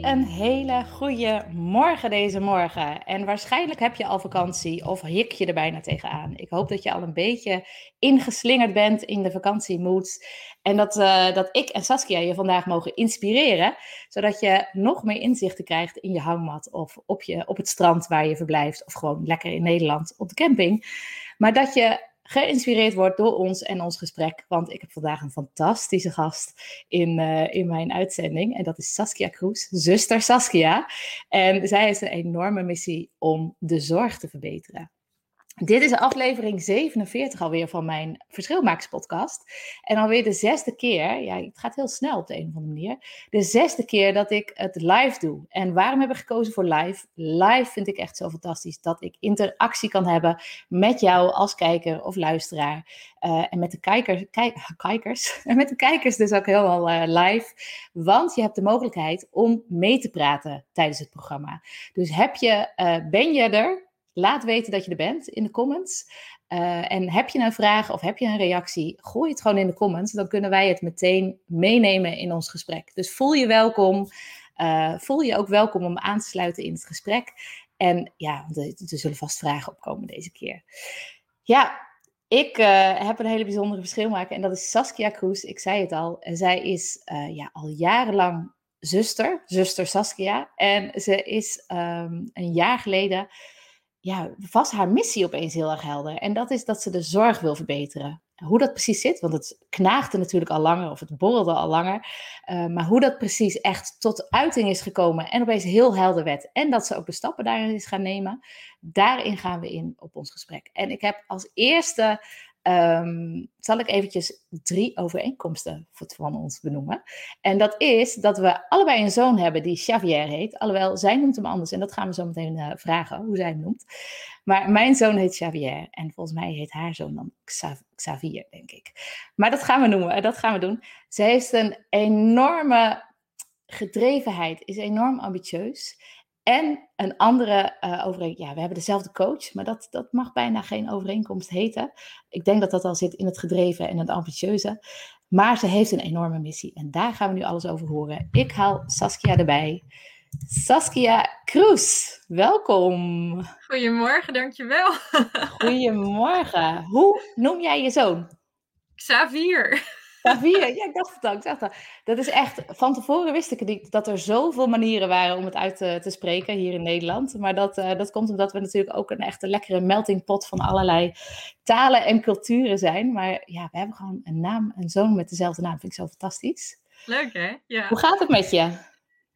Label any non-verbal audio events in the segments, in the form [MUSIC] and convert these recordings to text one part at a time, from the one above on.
Een hele goede morgen deze morgen. En waarschijnlijk heb je al vakantie of hik je er bijna tegenaan. Ik hoop dat je al een beetje ingeslingerd bent in de vakantiemoed. En dat, uh, dat ik en Saskia je vandaag mogen inspireren, zodat je nog meer inzichten krijgt in je hangmat of op, je, op het strand waar je verblijft, of gewoon lekker in Nederland op de camping. Maar dat je geïnspireerd wordt door ons en ons gesprek. Want ik heb vandaag een fantastische gast in, uh, in mijn uitzending. En dat is Saskia Kroes, zuster Saskia. En zij heeft een enorme missie om de zorg te verbeteren. Dit is aflevering 47 alweer van mijn Verschilmakerspodcast. En alweer de zesde keer, ja, het gaat heel snel op de een of andere manier. De zesde keer dat ik het live doe. En waarom heb ik gekozen voor live? Live vind ik echt zo fantastisch dat ik interactie kan hebben met jou als kijker of luisteraar. Uh, en met de kijkers, kijk, [LAUGHS] kijkers, en met de kijkers dus ook helemaal uh, live. Want je hebt de mogelijkheid om mee te praten tijdens het programma. Dus heb je, uh, ben je er? Laat weten dat je er bent in de comments. Uh, en heb je een vraag of heb je een reactie, gooi het gewoon in de comments. Dan kunnen wij het meteen meenemen in ons gesprek. Dus voel je welkom. Uh, voel je ook welkom om aan te sluiten in het gesprek. En ja, er, zullen vast vragen opkomen deze keer. Ja, ik uh, heb een hele bijzondere verschil maken en dat is Saskia Kroes. Ik zei het al, zij is ja, al jarenlang zuster, zuster Saskia. En ze is um, een jaar geleden ja, was haar missie opeens heel erg helder. En dat is dat ze de zorg wil verbeteren. Hoe dat precies zit, want het knaagde natuurlijk al langer of het borrelde al langer. Uh, maar hoe dat precies echt tot uiting is gekomen en opeens heel helder werd. En dat ze ook de stappen daarin is gaan nemen. Daarin gaan we in op ons gesprek. En ik heb als eerste Um, zal ik eventjes drie overeenkomsten van ons benoemen. En dat is dat we allebei een zoon hebben die Xavier heet. Alhoewel, zij noemt hem anders en dat gaan we zo meteen uh, vragen hoe zij hem noemt. Maar mijn zoon heet Xavier en volgens mij heet haar zoon dan Xavier, denk ik. Maar dat gaan we noemen, dat gaan we doen. Ze heeft een enorme gedrevenheid, is enorm ambitieus. En een andere uh, overeenkomst. Ja, we hebben dezelfde coach, maar dat, dat mag bijna geen overeenkomst heten. Ik denk dat dat al zit in het gedreven en het ambitieuze. Maar ze heeft een enorme missie en daar gaan we nu alles over horen. Ik haal Saskia erbij. Saskia Kroes, welkom. Goedemorgen, dankjewel. [LAUGHS] Goedemorgen. Hoe noem jij je zoon? Xavier. Ja, ik dacht het al, ik dacht al. Dat is echt, van tevoren wist ik niet dat er zoveel manieren waren om het uit te, te spreken hier in Nederland. Maar dat, uh, dat komt omdat we natuurlijk ook een echte lekkere melting pot van allerlei talen en culturen zijn. Maar ja, we hebben gewoon een naam, een zoon met dezelfde naam, vind ik zo fantastisch. Leuk hè? Ja. Hoe gaat het met je?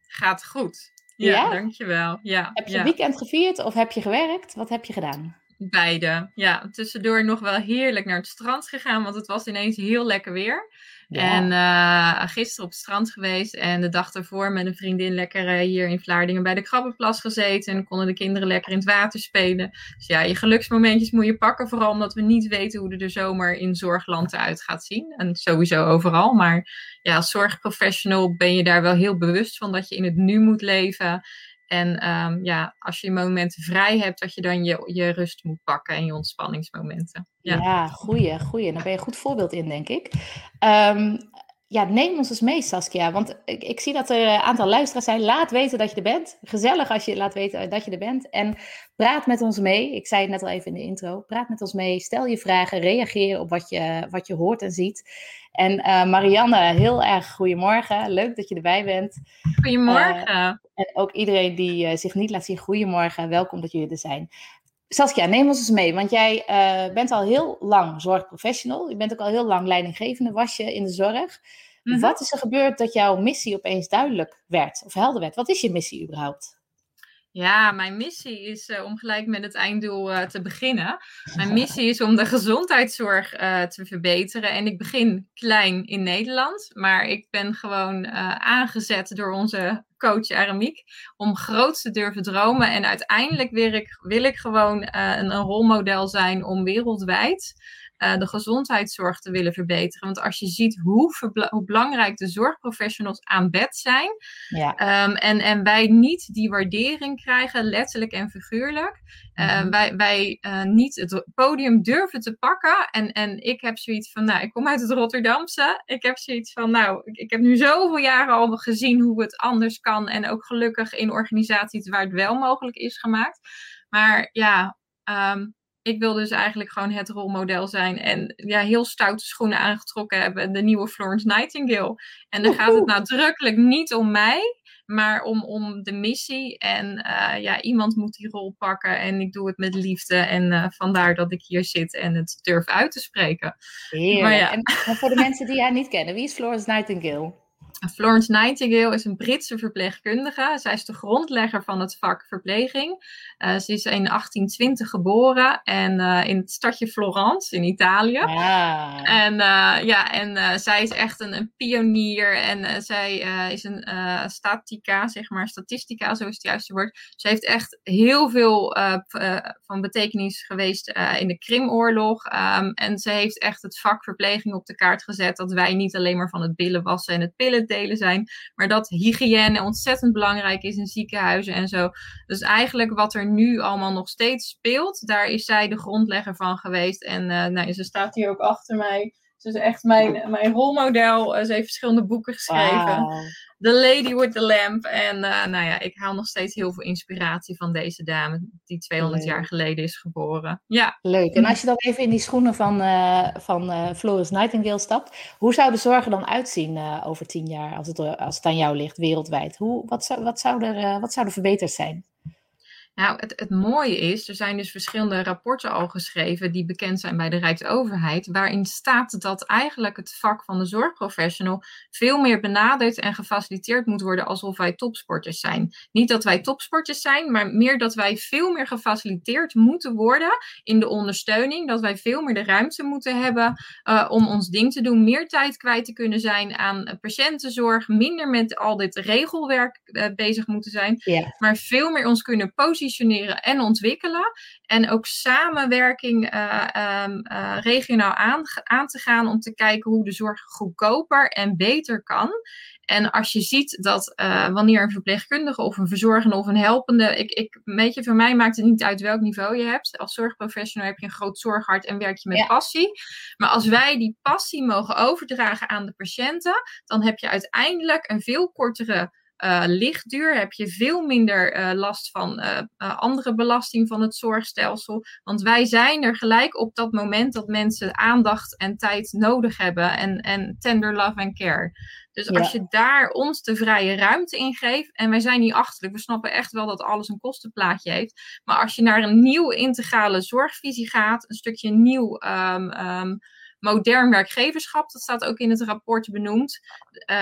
Gaat goed. Ja, ja? dankjewel. Ja, heb je ja. weekend gevierd of heb je gewerkt? Wat heb je gedaan? Beide. Ja, tussendoor nog wel heerlijk naar het strand gegaan, want het was ineens heel lekker weer. Ja. En uh, gisteren op het strand geweest en de dag daarvoor met een vriendin lekker uh, hier in Vlaardingen bij de Krabbenplas gezeten. En konden de kinderen lekker in het water spelen. Dus ja, je geluksmomentjes moet je pakken, vooral omdat we niet weten hoe er de zomer in zorgland eruit gaat zien. En sowieso overal. Maar ja, als zorgprofessional ben je daar wel heel bewust van dat je in het nu moet leven. En um, ja, als je momenten vrij hebt, dat je dan je, je rust moet pakken en je ontspanningsmomenten. Ja, goeie, goeie. Daar ben je een goed voorbeeld in, denk ik. Um, ja, neem ons eens mee, Saskia. Want ik, ik, zie dat er een aantal luisteraars zijn. Laat weten dat je er bent. Gezellig als je laat weten dat je er bent. En praat met ons mee. Ik zei het net al even in de intro. Praat met ons mee. Stel je vragen. Reageer op wat je, wat je hoort en ziet. En uh, Marianne, heel erg goedemorgen. Leuk dat je erbij bent. Goedemorgen. Uh, en ook iedereen die uh, zich niet laat zien, goedemorgen. Welkom dat jullie er zijn. Saskia, neem ons eens mee, want jij uh, bent al heel lang zorgprofessional. Je bent ook al heel lang leidinggevende, was je in de zorg. Mm -hmm. Wat is er gebeurd dat jouw missie opeens duidelijk werd of helder werd? Wat is je missie überhaupt? Ja, mijn missie is uh, om gelijk met het einddoel uh, te beginnen. Mijn missie is om de gezondheidszorg uh, te verbeteren. En ik begin klein in Nederland, maar ik ben gewoon aangezet door onze coach Aramiek om groot te durven dromen. En uiteindelijk wil ik, wil ik gewoon een, een rolmodel zijn om wereldwijd uh, de gezondheidszorg te willen verbeteren. Want als je ziet hoe, hoe belangrijk de zorgprofessionals aan bed zijn. Ja. Um, en, en wij niet die waardering krijgen, letterlijk en figuurlijk. Uh, Wij, wij uh, niet het podium durven te pakken. En, en ik heb zoiets van, nou, ik kom uit het Rotterdamse. Ik heb zoiets van, nou, ik, ik heb nu zoveel jaren al gezien hoe het anders kan. En ook gelukkig in organisaties waar het wel mogelijk is gemaakt. Maar ja, um, ik wil dus eigenlijk gewoon het rolmodel zijn. En ja, heel stoute schoenen aangetrokken hebben. De nieuwe Florence Nightingale. En dan gaat het nadrukkelijk niet om mij. Maar om, om de missie. En uh, ja, iemand moet die rol pakken. En ik doe het met liefde. En uh, vandaar dat ik hier zit en het durf uit te spreken. Maar ja. En voor de mensen die haar niet kennen. Wie is Florence Nightingale? Florence Nightingale is een Britse verpleegkundige. Zij is de grondlegger van het vak verpleging. Uh, ze is in 1820 geboren en uh, in het stadje Florence in Italië. Ah. En, uh, ja, en zij is echt een, een pionier en zij is een statica, zeg maar, statistica, zo is het juiste woord. Ze heeft echt heel veel van betekenis geweest in de Krimoorlog. Um, en ze heeft echt het vak verpleging op de kaart gezet dat wij niet alleen maar van het billen wassen en het pillen zijn. Maar dat hygiëne ontzettend belangrijk is in ziekenhuizen en zo. Dus eigenlijk wat er nu allemaal nog steeds speelt, daar is zij de grondlegger van geweest. En uh, nou, ze staat hier ook achter mij. Is echt mijn, mijn rolmodel. Eh, ze heeft verschillende boeken geschreven. The Lady with the Lamp. En uh, nou ja, ik haal nog steeds heel veel inspiratie van deze dame, die 200 jaar geleden is geboren. Ja. Leuk. En als je dan even in die schoenen van, uh, van Florence Nightingale stapt, hoe zou de zorg er dan uitzien over tien jaar, als het, als het aan jou ligt, wereldwijd? Hoe, wat, zou, wat, zou er, wat zou er verbeterd zijn? Nou, het, het mooie is, er zijn dus verschillende rapporten al geschreven die bekend zijn bij de Rijksoverheid, waarin staat dat eigenlijk het vak van de zorgprofessional veel meer benaderd en gefaciliteerd moet worden alsof wij topsporters zijn. Niet dat wij topsporters zijn, maar meer dat wij veel meer gefaciliteerd moeten worden in de ondersteuning, dat wij veel meer de ruimte moeten hebben uh, om ons ding te doen, meer tijd kwijt te kunnen zijn aan patiëntenzorg, minder met al dit regelwerk uh, bezig moeten zijn, yeah. maar veel meer ons kunnen positionieren positioneren en ontwikkelen. En ook samenwerking uh, um, uh, regionaal aan, aan te gaan om te kijken hoe de zorg goedkoper en beter kan. En als je ziet dat uh, wanneer een verpleegkundige of een verzorgende of een helpende, ik, ik, weet je, voor mij maakt het niet uit welk niveau je hebt. Als zorgprofessional heb je een groot zorghart en werk je met ja. passie. Maar als wij die passie mogen overdragen aan de patiënten, dan heb je uiteindelijk een veel kortere uh, lichtduur, heb je veel minder uh, last van uh, andere belasting van het zorgstelsel. Want wij zijn er gelijk op dat moment dat mensen aandacht en tijd nodig hebben en, en tender love en care. Dus als je daar ons de vrije ruimte in geeft, en wij zijn niet achterlijk, we snappen echt wel dat alles een kostenplaatje heeft. Maar als je naar een nieuwe integrale zorgvisie gaat, een stukje nieuw. Um, um, modern werkgeverschap, dat staat ook in het rapport benoemd.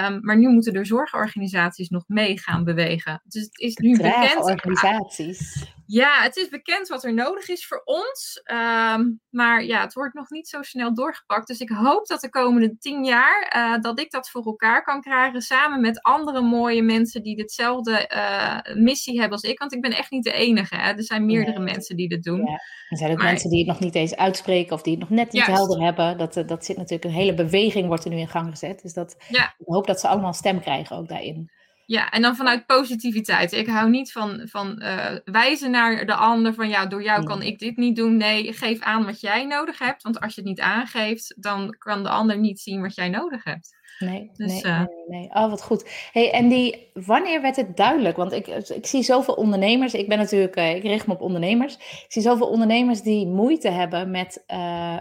Um, maar nu moeten de zorgorganisaties nog mee gaan bewegen. Dus het is nu bekend. organisaties. Ja, het is bekend wat er nodig is voor ons. Um, maar ja, het wordt nog niet zo snel doorgepakt. Dus ik hoop dat de komende tien jaar uh, dat ik dat voor elkaar kan krijgen. Samen met andere mooie mensen die hetzelfde uh, missie hebben als ik. Want ik ben echt niet de enige. Hè? Er zijn meerdere nee. mensen die dit doen. Ja. Er zijn ook maar... mensen die het nog niet eens uitspreken of die het nog net niet Juist. helder hebben. Dat, uh, dat zit natuurlijk een hele beweging wordt er nu in gang gezet. Dus dat, ja. ik hoop dat ze allemaal een stem krijgen ook daarin. Ja, en dan vanuit positiviteit. Ik hou niet van, van uh, wijzen naar de ander van ja, door jou kan ik dit niet doen. Nee, geef aan wat jij nodig hebt. Want als je het niet aangeeft, dan kan de ander niet zien wat jij nodig hebt. Nee, dus, nee, uh, nee, nee, Oh, wat goed. Hey, en die, wanneer werd het duidelijk? Want ik, ik zie zoveel ondernemers. Ik ben natuurlijk, uh, ik richt me op ondernemers. Ik zie zoveel ondernemers die moeite hebben met uh,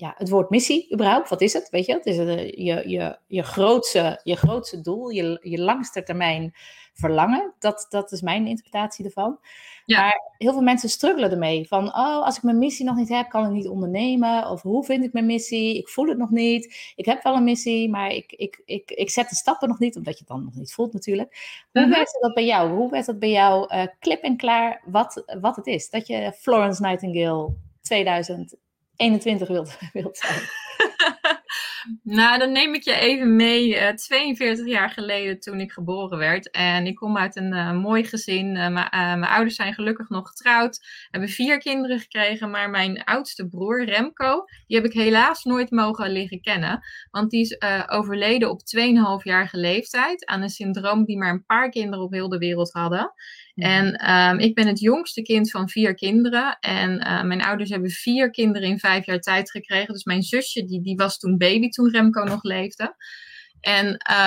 ja, het woord missie überhaupt, wat is het? Weet je, het is je, je, je, grootste, je grootste doel, je, je langste termijn verlangen. Dat, dat is mijn interpretatie ervan. Ja. Maar heel veel mensen struggelen ermee. Van, oh, als ik mijn missie nog niet heb, kan ik niet ondernemen. Of hoe vind ik mijn missie? Ik voel het nog niet. Ik heb wel een missie, maar ik, ik, ik, ik zet de stappen nog niet, omdat je het dan nog niet voelt natuurlijk. Hoe mm werkt dat bij jou? Hoe werd dat bij jou uh, klip en klaar wat, wat het is? Dat je Florence Nightingale 2021 wilt, [LAUGHS] wilt zijn. [LAUGHS] Nou, dan neem ik je even mee. Uh, eh, 42 jaar geleden toen ik geboren werd. En ik kom uit een uh, mooi gezin. Uh, mijn ouders zijn gelukkig nog getrouwd. Hebben vier kinderen gekregen. Maar mijn oudste broer, Remco, die heb ik helaas nooit mogen leren kennen. Want die is overleden op 2,5-jarige leeftijd. Aan een syndroom die maar een paar kinderen op heel de wereld hadden. En ehm, ik ben het jongste kind van vier kinderen. En uh, mijn ouders hebben vier kinderen in vijf jaar tijd gekregen. Dus mijn zusje, die, die was toen baby toen Remco nog leefde. En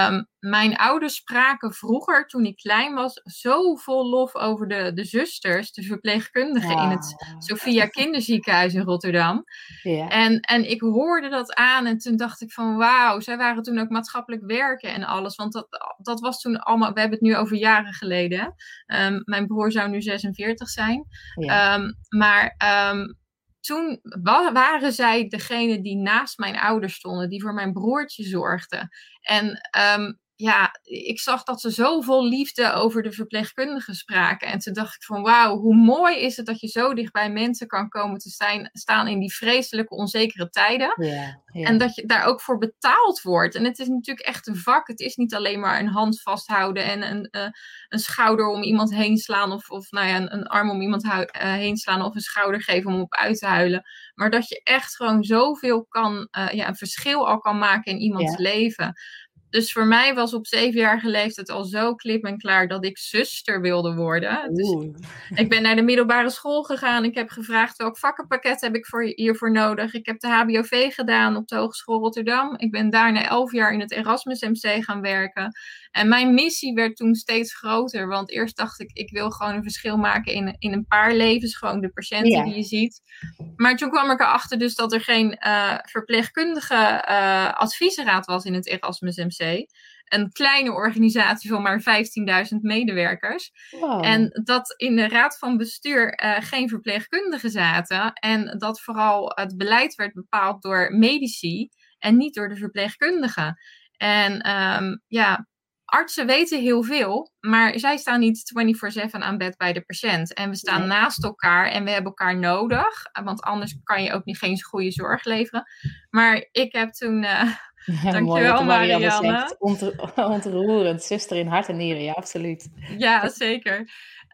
um, mijn ouders spraken vroeger, toen ik klein was, zo vol lof over de, de zusters, de verpleegkundigen in het Sophia Kinderziekenhuis in Rotterdam. [LAUGHS] Ja. En, en ik hoorde dat aan en toen dacht ik van wauw, zij waren toen ook maatschappelijk werken en alles. Want dat, dat was toen allemaal, we hebben het nu over jaren geleden. Um, mijn broer zou nu 46 zijn. Ja. Um, maar toen waren zij degene die naast mijn ouders stonden, die voor mijn broertje zorgden. En um, ja, ik zag dat ze zo vol liefde over de verpleegkundigen spraken. En toen dacht ik van wauw, hoe mooi is het dat je zo dicht bij mensen kan komen te zijn, staan in die vreselijke onzekere tijden. En dat je daar ook voor betaald wordt. En het is natuurlijk echt een vak. Het is niet alleen maar een hand vasthouden en een, uh, een schouder om iemand heen slaan. Of, of nou ja, een, een arm om iemand uh, heen slaan of een schouder geven om op uit te huilen. Maar dat je echt gewoon zoveel kan, uh, ja, een verschil al kan maken in iemands leven. Dus voor mij was op zevenjarige leeftijd al zo klip en klaar dat ik zuster wilde worden. Dus ik ben naar de middelbare school gegaan. Ik heb gevraagd welk vakkenpakket heb ik voor, hiervoor nodig. Ik heb de HBOV gedaan op de Hogeschool Rotterdam. Ik ben daarna elf jaar in het Erasmus MC gaan werken. En mijn missie werd toen steeds groter. Want eerst dacht ik, ik wil gewoon een verschil maken in, in een paar levens. Gewoon de patiënten die je ziet. Maar toen kwam ik erachter dus dat er geen uh, verpleegkundige uh, adviesraad was in het Erasmus MC. Een kleine organisatie van maar 15.000 medewerkers. En dat in de raad van bestuur uh, geen verpleegkundigen zaten. En dat vooral het beleid werd bepaald door medici en niet door de verpleegkundigen. En um, ja, artsen weten heel veel, maar zij staan niet 24/7 aan bed bij de patiënt. En we staan naast elkaar en we hebben elkaar nodig, want anders kan je ook niet geen goede zorg leveren. Maar ik heb toen. [LAUGHS] Uh, ja, dankjewel, Marianne. Marianne. ontroerend, zuster in hart en nieren, ja, absoluut. Ja, zeker.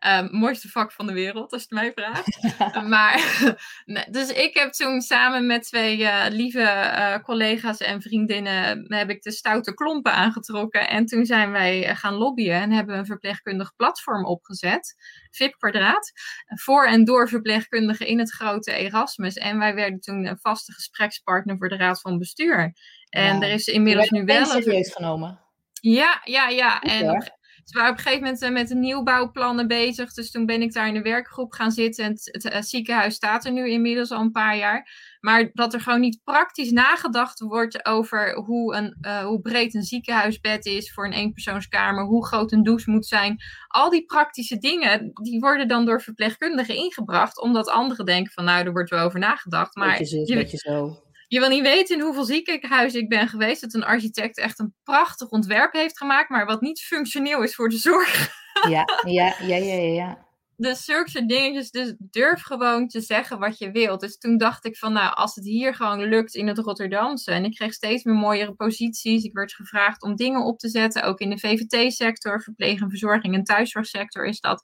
Um, mooiste vak van de wereld, als je het mij vraagt. [LAUGHS] maar, [LAUGHS] dus ik heb toen samen met twee uh, lieve uh, collega's en vriendinnen, heb ik de stoute klompen aangetrokken. En toen zijn wij eh, gaan lobbyen en hebben een verpleegkundig platform opgezet. VIP Kwadraat. Voor en door verpleegkundigen in het grote Erasmus. En wij werden toen een vaste gesprekspartner voor de Raad van Bestuur. En er is inmiddels nu wel. serieus genomen. Ja, ja, ja. En ze waren op een gegeven moment eh, met de nieuwbouwplannen bezig. Dus toen ben ik daar in de werkgroep gaan zitten. En het, het, ziekenhuis staat er nu inmiddels al een paar jaar. Maar dat er gewoon niet praktisch nagedacht wordt over hoe, een, uh, hoe breed een ziekenhuisbed is voor een eenpersoonskamer. Hoe groot een douche moet zijn. Al die praktische dingen, die worden dan door verpleegkundigen ingebracht. Omdat anderen denken van nou, er wordt wel over nagedacht. Maar beetje zo, beetje zo. Je wil niet weten in hoeveel ziekenhuizen ik ben geweest. Dat een architect echt een prachtig ontwerp heeft gemaakt. Maar wat niet functioneel is voor de zorg. Ja, ja, [LAUGHS] ja, ja, ja. Dus zulke dingetjes, dus durf gewoon te zeggen wat je wilt. Dus toen dacht ik van, nou, als het hier gewoon lukt in het Rotterdamse. En ik kreeg steeds meer mooiere posities. Ik werd gevraagd om dingen op te zetten, ook in de VVT-sector, verpleeg en verzorging en thuiszorgsector is dat.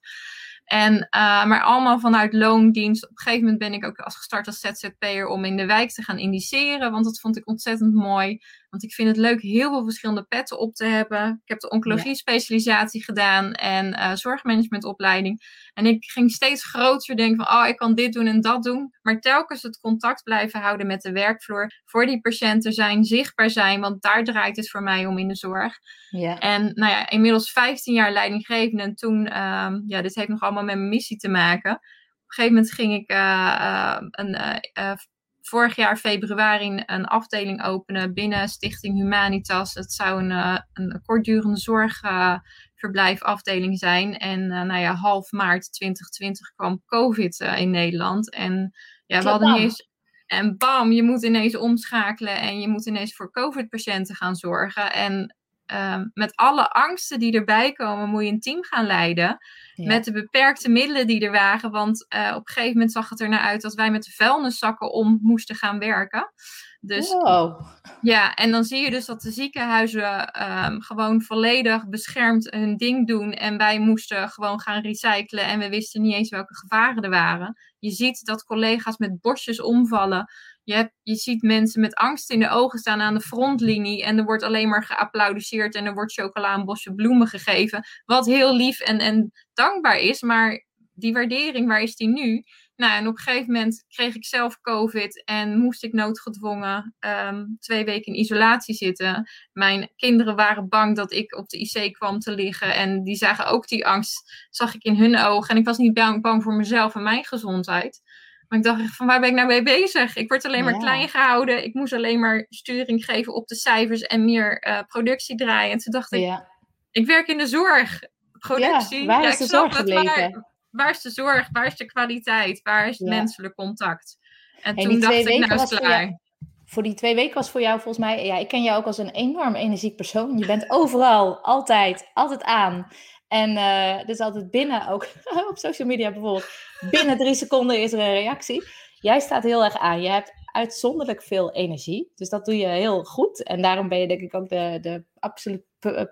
En, uh, maar allemaal vanuit loondienst. Op een gegeven moment ben ik ook als gestart als ZZP'er om in de wijk te gaan indiceren. Want dat vond ik ontzettend mooi. Want ik vind het leuk heel veel verschillende petten op te hebben. Ik heb de oncologie specialisatie gedaan en uh, zorgmanagementopleiding. En ik ging steeds groter denken van, oh, ik kan dit doen en dat doen. Maar telkens het contact blijven houden met de werkvloer. Voor die patiënten zijn, zichtbaar zijn. Want daar draait het voor mij om in de zorg. Ja. En nou ja, inmiddels 15 jaar leidinggevende. En toen, um, ja, dit heeft nog allemaal met mijn missie te maken. Op een gegeven moment ging ik uh, uh, een vorig jaar februari een afdeling openen binnen Stichting Humanitas. Het zou een, uh, een kortdurende zorgverblijfafdeling zijn. En nou ja, half maart 2020 kwam COVID in Nederland. En ja, we hadden niet eens en bam, je moet ineens omschakelen en je moet ineens voor COVID-patiënten gaan zorgen. En um, met alle angsten die erbij komen, moet je een team gaan leiden. Met de beperkte middelen die er waren. Want uh, op een gegeven moment zag het er naar uit dat wij met de vuilniszakken om moesten gaan werken. Dus wow. ja, en dan zie je dus dat de ziekenhuizen um, gewoon volledig beschermd hun ding doen. En wij moesten gewoon gaan recyclen en we wisten niet eens welke gevaren er waren. Je ziet dat collega's met bosjes omvallen. Je, je ziet mensen met angst in de ogen staan aan de frontlinie. En er wordt alleen maar geapplaudiseerd en er wordt chocola en bosje bloemen gegeven. Wat heel lief en, en dankbaar is. Maar die waardering, waar is die nu? Nou, en op een gegeven moment kreeg ik zelf COVID en moest ik noodgedwongen um, twee weken in isolatie zitten. Mijn kinderen waren bang dat ik op de IC kwam te liggen en die zagen ook die angst, zag ik in hun ogen. En ik was niet bang voor mezelf en mijn gezondheid. Maar ik dacht van waar ben ik nou mee bezig? Ik word alleen maar klein gehouden. Ik moest alleen maar sturing geven op de cijfers en meer uh, productie draaien. En toen dacht ik, ja. ik werk in de zorg. Productie. Ja, waar is de zorg gebleven? waar is de zorg? Waar is de kwaliteit? Waar is het menselijk contact? En, toen dacht ik, nou is klaar. Voor, die twee weken was voor jou volgens mij, ja, ik ken jou ook als een enorm energiek persoon. Je bent overal, altijd, altijd aan. En uh, dus altijd binnen, ook [LAUGHS] op social media bijvoorbeeld, binnen drie seconden is er een reactie. Jij staat heel erg aan. Je hebt uitzonderlijk veel energie. Dus dat doe je heel goed. En daarom ben je denk ik ook de, de absoluut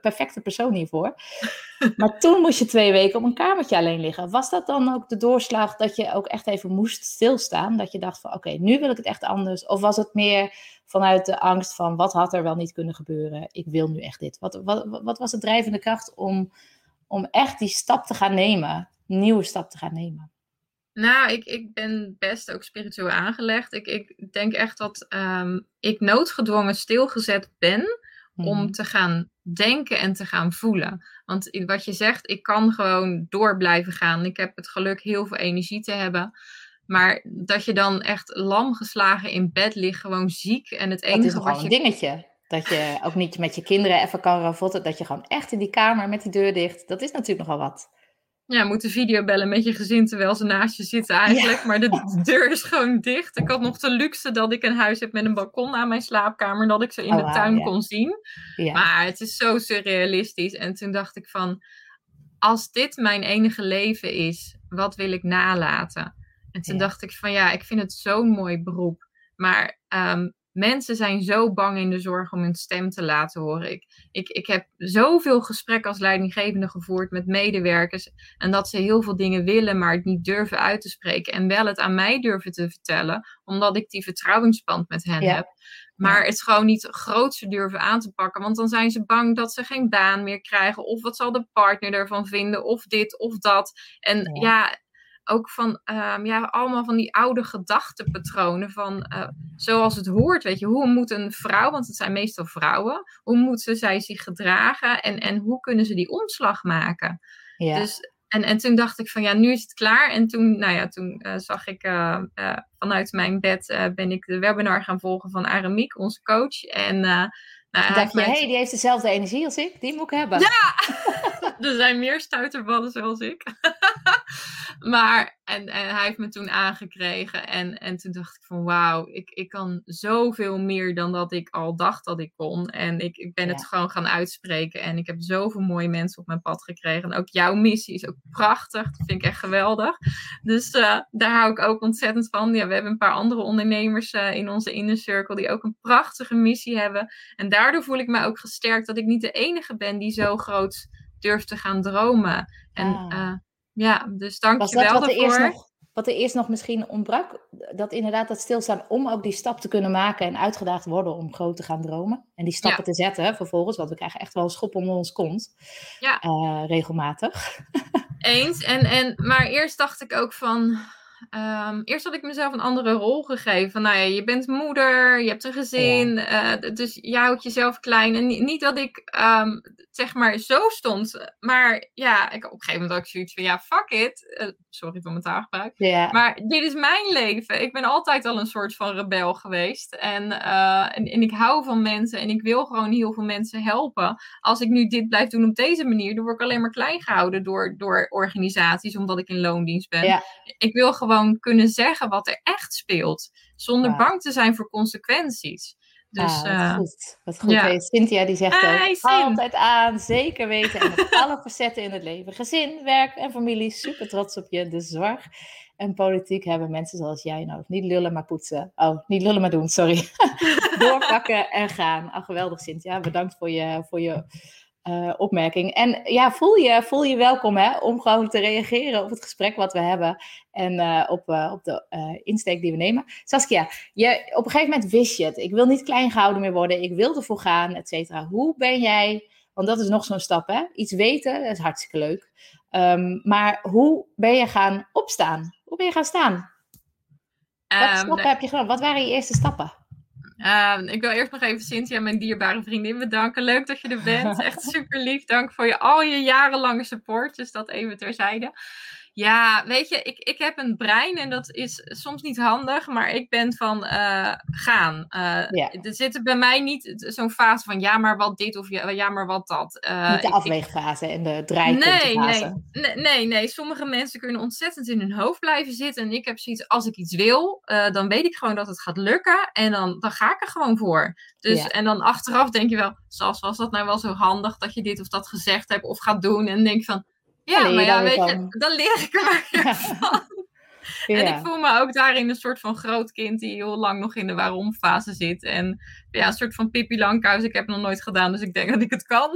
perfecte persoon hiervoor. [LAUGHS] maar toen moest je twee weken op een kamertje alleen liggen. Was dat dan ook de doorslag dat je ook echt even moest stilstaan? Dat je dacht van oké, nu wil ik het echt anders. Of was het meer vanuit de angst van wat had er wel niet kunnen gebeuren? Ik wil nu echt dit. Wat, wat, wat was de drijvende kracht om, om echt die stap te gaan nemen? Nieuwe stap te gaan nemen? Nou, ik, ik ben best ook spiritueel aangelegd. Ik, ik denk echt dat ehm, ik noodgedwongen stilgezet ben om mhm. te gaan denken en te gaan voelen. Want wat je zegt, ik kan gewoon door blijven gaan. Ik heb het geluk heel veel energie te hebben. Maar dat je dan echt lam geslagen in bed ligt, gewoon ziek. En het enige dat is je... een dingetje. Dat je ook niet met je kinderen even kan ravotten. Dat je gewoon echt in die kamer met die deur dicht. Dat is natuurlijk nogal wat. Ja, moet video bellen met je gezin terwijl ze naast je zitten eigenlijk. Maar de [LAUGHS] deur is gewoon dicht. Ik had nog de luxe dat ik een huis heb met een balkon aan mijn slaapkamer. Dat ik ze in oh, de tuin kon zien. Maar het is zo surrealistisch. En toen dacht ik van, als dit mijn enige leven is, wat wil ik nalaten? En toen dacht ik van, ja, ik vind het zo'n mooi beroep. Maar um, Mensen zijn zo bang in de zorg om hun stem te laten horen. Ik, ik, ik heb zoveel gesprekken als leidinggevende gevoerd met medewerkers. En dat ze heel veel dingen willen, maar het niet durven uit te spreken. En wel het aan mij durven te vertellen, omdat ik die vertrouwensband met hen heb. Maar het gewoon niet grootse durven aan te pakken. Want dan zijn ze bang dat ze geen baan meer krijgen. Of wat zal de partner ervan vinden? Of dit of dat. En ja ook van, um, ja, allemaal van die oude gedachtenpatronen van uh, zoals het hoort, weet je, hoe moet een vrouw, want het zijn meestal vrouwen, hoe moeten zij zich gedragen en, en hoe kunnen ze die omslag maken? Ja. Dus, en, en toen dacht ik van, ja, nu is het klaar. En toen, nou ja, toen uh, zag ik uh, vanuit mijn bed, ben ik de webinar gaan volgen van Aramiek, onze coach. En nou, dacht je, hé, hey, die heeft dezelfde energie als ik, die moet ik hebben. Ja, [LAUGHS] [LAUGHS] er zijn meer stuiterballen zoals ik. Maar, en, en hij heeft me toen aangekregen. En, en toen dacht ik van, wauw, ik, ik kan zoveel meer dan dat ik al dacht dat ik kon. En ik, ik ben het gewoon gaan uitspreken. En ik heb zoveel mooie mensen op mijn pad gekregen. En ook jouw missie is ook prachtig. Dat vind ik echt geweldig. Dus uh, daar hou ik ook ontzettend van. Ja, we hebben een paar andere ondernemers uh, in onze inner circle die ook een prachtige missie hebben. En daardoor voel ik me ook gesterkt dat ik niet de enige ben die zo groot durft te gaan dromen. En ah. uh, ja, dus dank Was je wel wat daarvoor. Er eerst nog, wat er eerst nog misschien ontbrak, dat inderdaad dat stilstaan om ook die stap te kunnen maken en uitgedaagd worden om groot te gaan dromen. En die stappen te zetten vervolgens, want we krijgen echt wel een schop onder ons kont. Ja. Uh, regelmatig. [LAUGHS] Eens. En, en, maar eerst dacht ik ook van, Um, eerst had ik mezelf een andere rol gegeven. Van, nou ja, je bent moeder, je hebt een gezin, uh, dus je houdt jezelf klein. En niet, dat ik um, zeg maar zo stond, maar ja, ik, op een gegeven moment had ik zoiets van, ja, fuck it. Uh, Sorry voor mijn taalgebruik. Maar dit is mijn leven. Ik ben altijd al een soort van rebel geweest. En, eh, en, en ik hou van mensen en ik wil gewoon heel veel mensen helpen. Als ik nu dit blijf doen op deze manier, dan word ik alleen maar klein gehouden door, door organisaties, omdat ik in loondienst ben. Ik wil gewoon kunnen zeggen wat er echt speelt, zonder bang te zijn voor consequenties. Dus ah, wat eh, goed. Wat goed. ja. Cynthia die zegt Hey, Sim. altijd aan, zeker weten. En alle facetten in het leven. Gezin, werk en familie, super trots op je. De zorg en politiek hebben mensen zoals jij nodig. Niet lullen, maar poetsen. Oh, niet lullen, maar doen, sorry. [LAUGHS] Doorpakken en gaan. Ah, geweldig Cynthia. Bedankt voor je, voor je eh, opmerking. En ja, voel je, voel je welkom hè, om gewoon te reageren op het gesprek wat we hebben. En eh, op, eh, op de insteek die we nemen. Saskia, je, op een gegeven moment wist je het. Ik wil niet klein gehouden meer worden. Ik wil ervoor gaan, et cetera. Hoe ben jij, want dat is nog zo'n stap hè. Iets weten, dat is hartstikke leuk. Ehm, maar hoe ben je gaan opstaan? Hoe ben je gaan staan? Wat ehm, stappen heb je genomen? Wat waren je eerste stappen? Ehm, ik wil eerst nog even Cynthia, mijn dierbare vriendin, bedanken. Leuk dat je er bent. [LAUGHS] Echt super lief. Dank voor je, al je jarenlange support. Dus dat even terzijde. Ja, weet je, ik, ik heb een brein en dat is soms niet handig, maar ik ben van eh, gaan. Eh, Ja. Er zit bij mij niet zo'n fase van ja, maar wat dit of ja, ja maar wat dat. Eh, Niet de ik- afweegfase en de draaipuntenfase. nee, nee, nee, nee. Sommige mensen kunnen ontzettend in hun hoofd blijven zitten. En ik heb zoiets, als ik iets wil, dan weet ik gewoon dat het gaat lukken. En dan, dan ga ik er gewoon voor. Dus, Ja. En dan achteraf denk je wel, zoals was dat nou wel zo handig dat je dit of dat gezegd hebt of gaat doen. En denk je van, ja, maar ja, weet je, dan leer ik er maar weer [LAUGHS] van. En Ja. ik voel me ook daarin een soort van groot kind die heel lang nog in de waarom-fase zit. En ja, een soort van Pippi Langkous. Ik heb het nog nooit gedaan, dus ik denk dat ik het kan.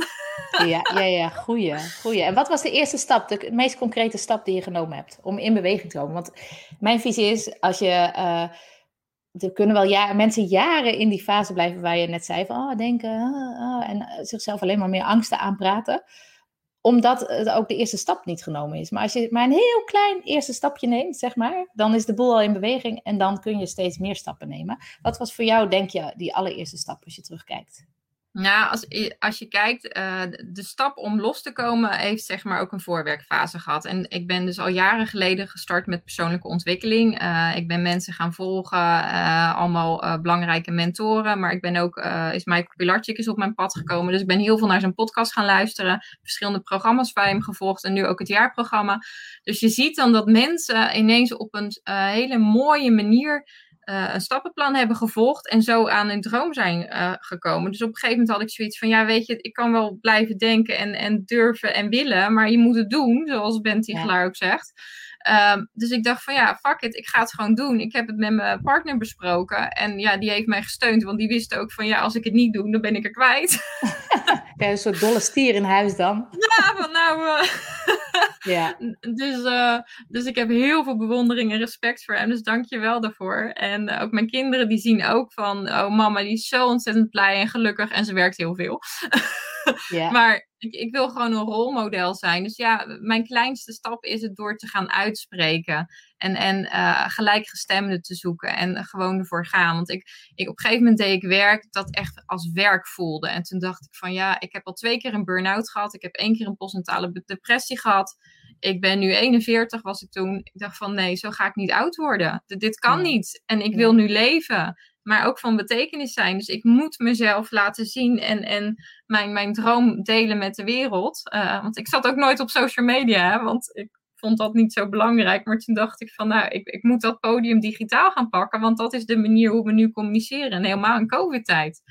Ja, ja, [LAUGHS] ja, goeie, goeie. En wat was de eerste stap, de meest concrete stap die je genomen hebt om in beweging te komen? Want mijn visie is, als je, eh, er kunnen wel ja, mensen jaren in die fase blijven waar je net zei van, oh, denken, ah, en eh, zichzelf alleen maar meer angsten aanpraten, omdat het ook de eerste stap niet genomen is. Maar als je maar een heel klein eerste stapje neemt, zeg maar, dan is de boel al in beweging en dan kun je steeds meer stappen nemen. Wat was voor jou, denk je, die allereerste stap als je terugkijkt? Nou, als, als je kijkt, eh, de stap om los te komen heeft zeg maar ook een voorwerkfase gehad. En ik ben dus al jaren geleden gestart met persoonlijke ontwikkeling. Eh, ik ben mensen gaan volgen, eh, allemaal belangrijke mentoren. Maar ik ben ook, is Michael Pilarczyk is op mijn pad gekomen. Dus ik ben heel veel naar zijn podcast gaan luisteren. Verschillende programma's bij hem gevolgd en nu ook het jaarprogramma. Dus je ziet dan dat mensen ineens op een hele mooie manier eh, een stappenplan hebben gevolgd en zo aan hun droom zijn eh, gekomen. Dus op een gegeven moment had ik zoiets van, ja weet je, ik kan wel blijven denken en, en durven en willen, maar je moet het doen, zoals Ben Tichelaar ook zegt. Ehm, dus ik dacht van ja, fuck it, ik ga het gewoon doen. Ik heb het met mijn partner besproken en ja, die heeft mij gesteund, want die wist ook van ja, als ik het niet doe, dan ben ik er kwijt. [LAUGHS] Ja, een soort dolle stier in huis dan. ja, van nou... eh, [LAUGHS] Ja. Dus, eh, dus ik heb heel veel bewondering en respect voor hem. Dus dank je wel daarvoor. En eh, ook mijn kinderen die zien ook van... Oh mama, die is zo ontzettend blij en gelukkig. En ze werkt heel veel. [LAUGHS] [LAUGHS] Maar ik, ik wil gewoon een rolmodel zijn. Dus ja, mijn kleinste stap is het door te gaan uitspreken. En, en eh, gelijkgestemden te zoeken. En gewoon ervoor gaan. Want ik, ik, op een gegeven moment deed ik werk dat echt als werk voelde. En toen dacht ik van ja, ik heb al twee keer een burn-out gehad. Ik heb één keer een postnatale depressie gehad. Ik ben nu 41, was ik toen. Ik dacht van nee, zo ga ik niet oud worden. D- dit kan niet. En ik wil nu leven. Maar ook van betekenis zijn. Dus ik moet mezelf laten zien en, en mijn, mijn droom delen met de wereld. Eh, want ik zat ook nooit op social media, hè, want ik vond dat niet zo belangrijk. Maar toen dacht ik van, nou, ik, ik moet dat podium digitaal gaan pakken, want dat is de manier hoe we nu communiceren. En helemaal in covid-tijd.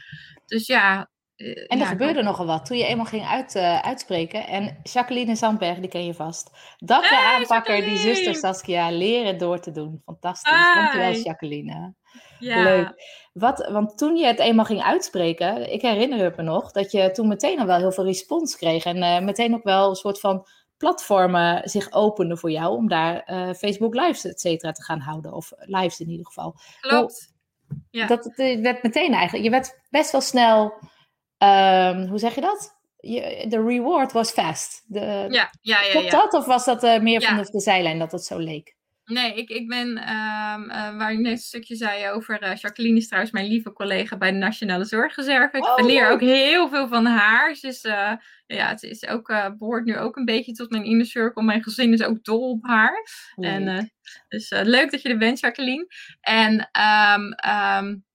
Dus ja. eh, En er ja, gebeurde nogal wat toen je eenmaal ging uit, eh, uitspreken. En Jacqueline Zandberg, die ken je vast. Dappere Hey, aanpakker, die zuster Saskia, leren door te doen. Fantastisch. Hi! Dankjewel, Jacqueline. Ja. Leuk. Wat, want toen je het eenmaal ging uitspreken, ik herinner het me nog, dat je toen meteen al wel heel veel respons kreeg. En eh, meteen ook wel een soort van platformen zich openden voor jou om daar eh, Facebook Lives, et cetera, te gaan houden. Of lives in ieder geval. Klopt. Ja. Dat het eh, werd meteen eigenlijk, je werd best wel snel, ehm, hoe zeg je dat? Je, de reward was fast. De, Ja, ja, ja. Klopt ja. dat? Of was dat meer van de, de zijlijn dat het zo leek? Nee, ik, ik ben, um, uh, waar je net een stukje zei over uh, Jacqueline is trouwens mijn lieve collega bij de Nationale Zorgreserve. Ik oh, leer ook heel veel van haar. Dus uh, ja, het is ook, behoort nu ook een beetje tot mijn inner circle. Mijn gezin is ook dol op haar. En, dus leuk dat je er bent, Jacqueline. En um, um,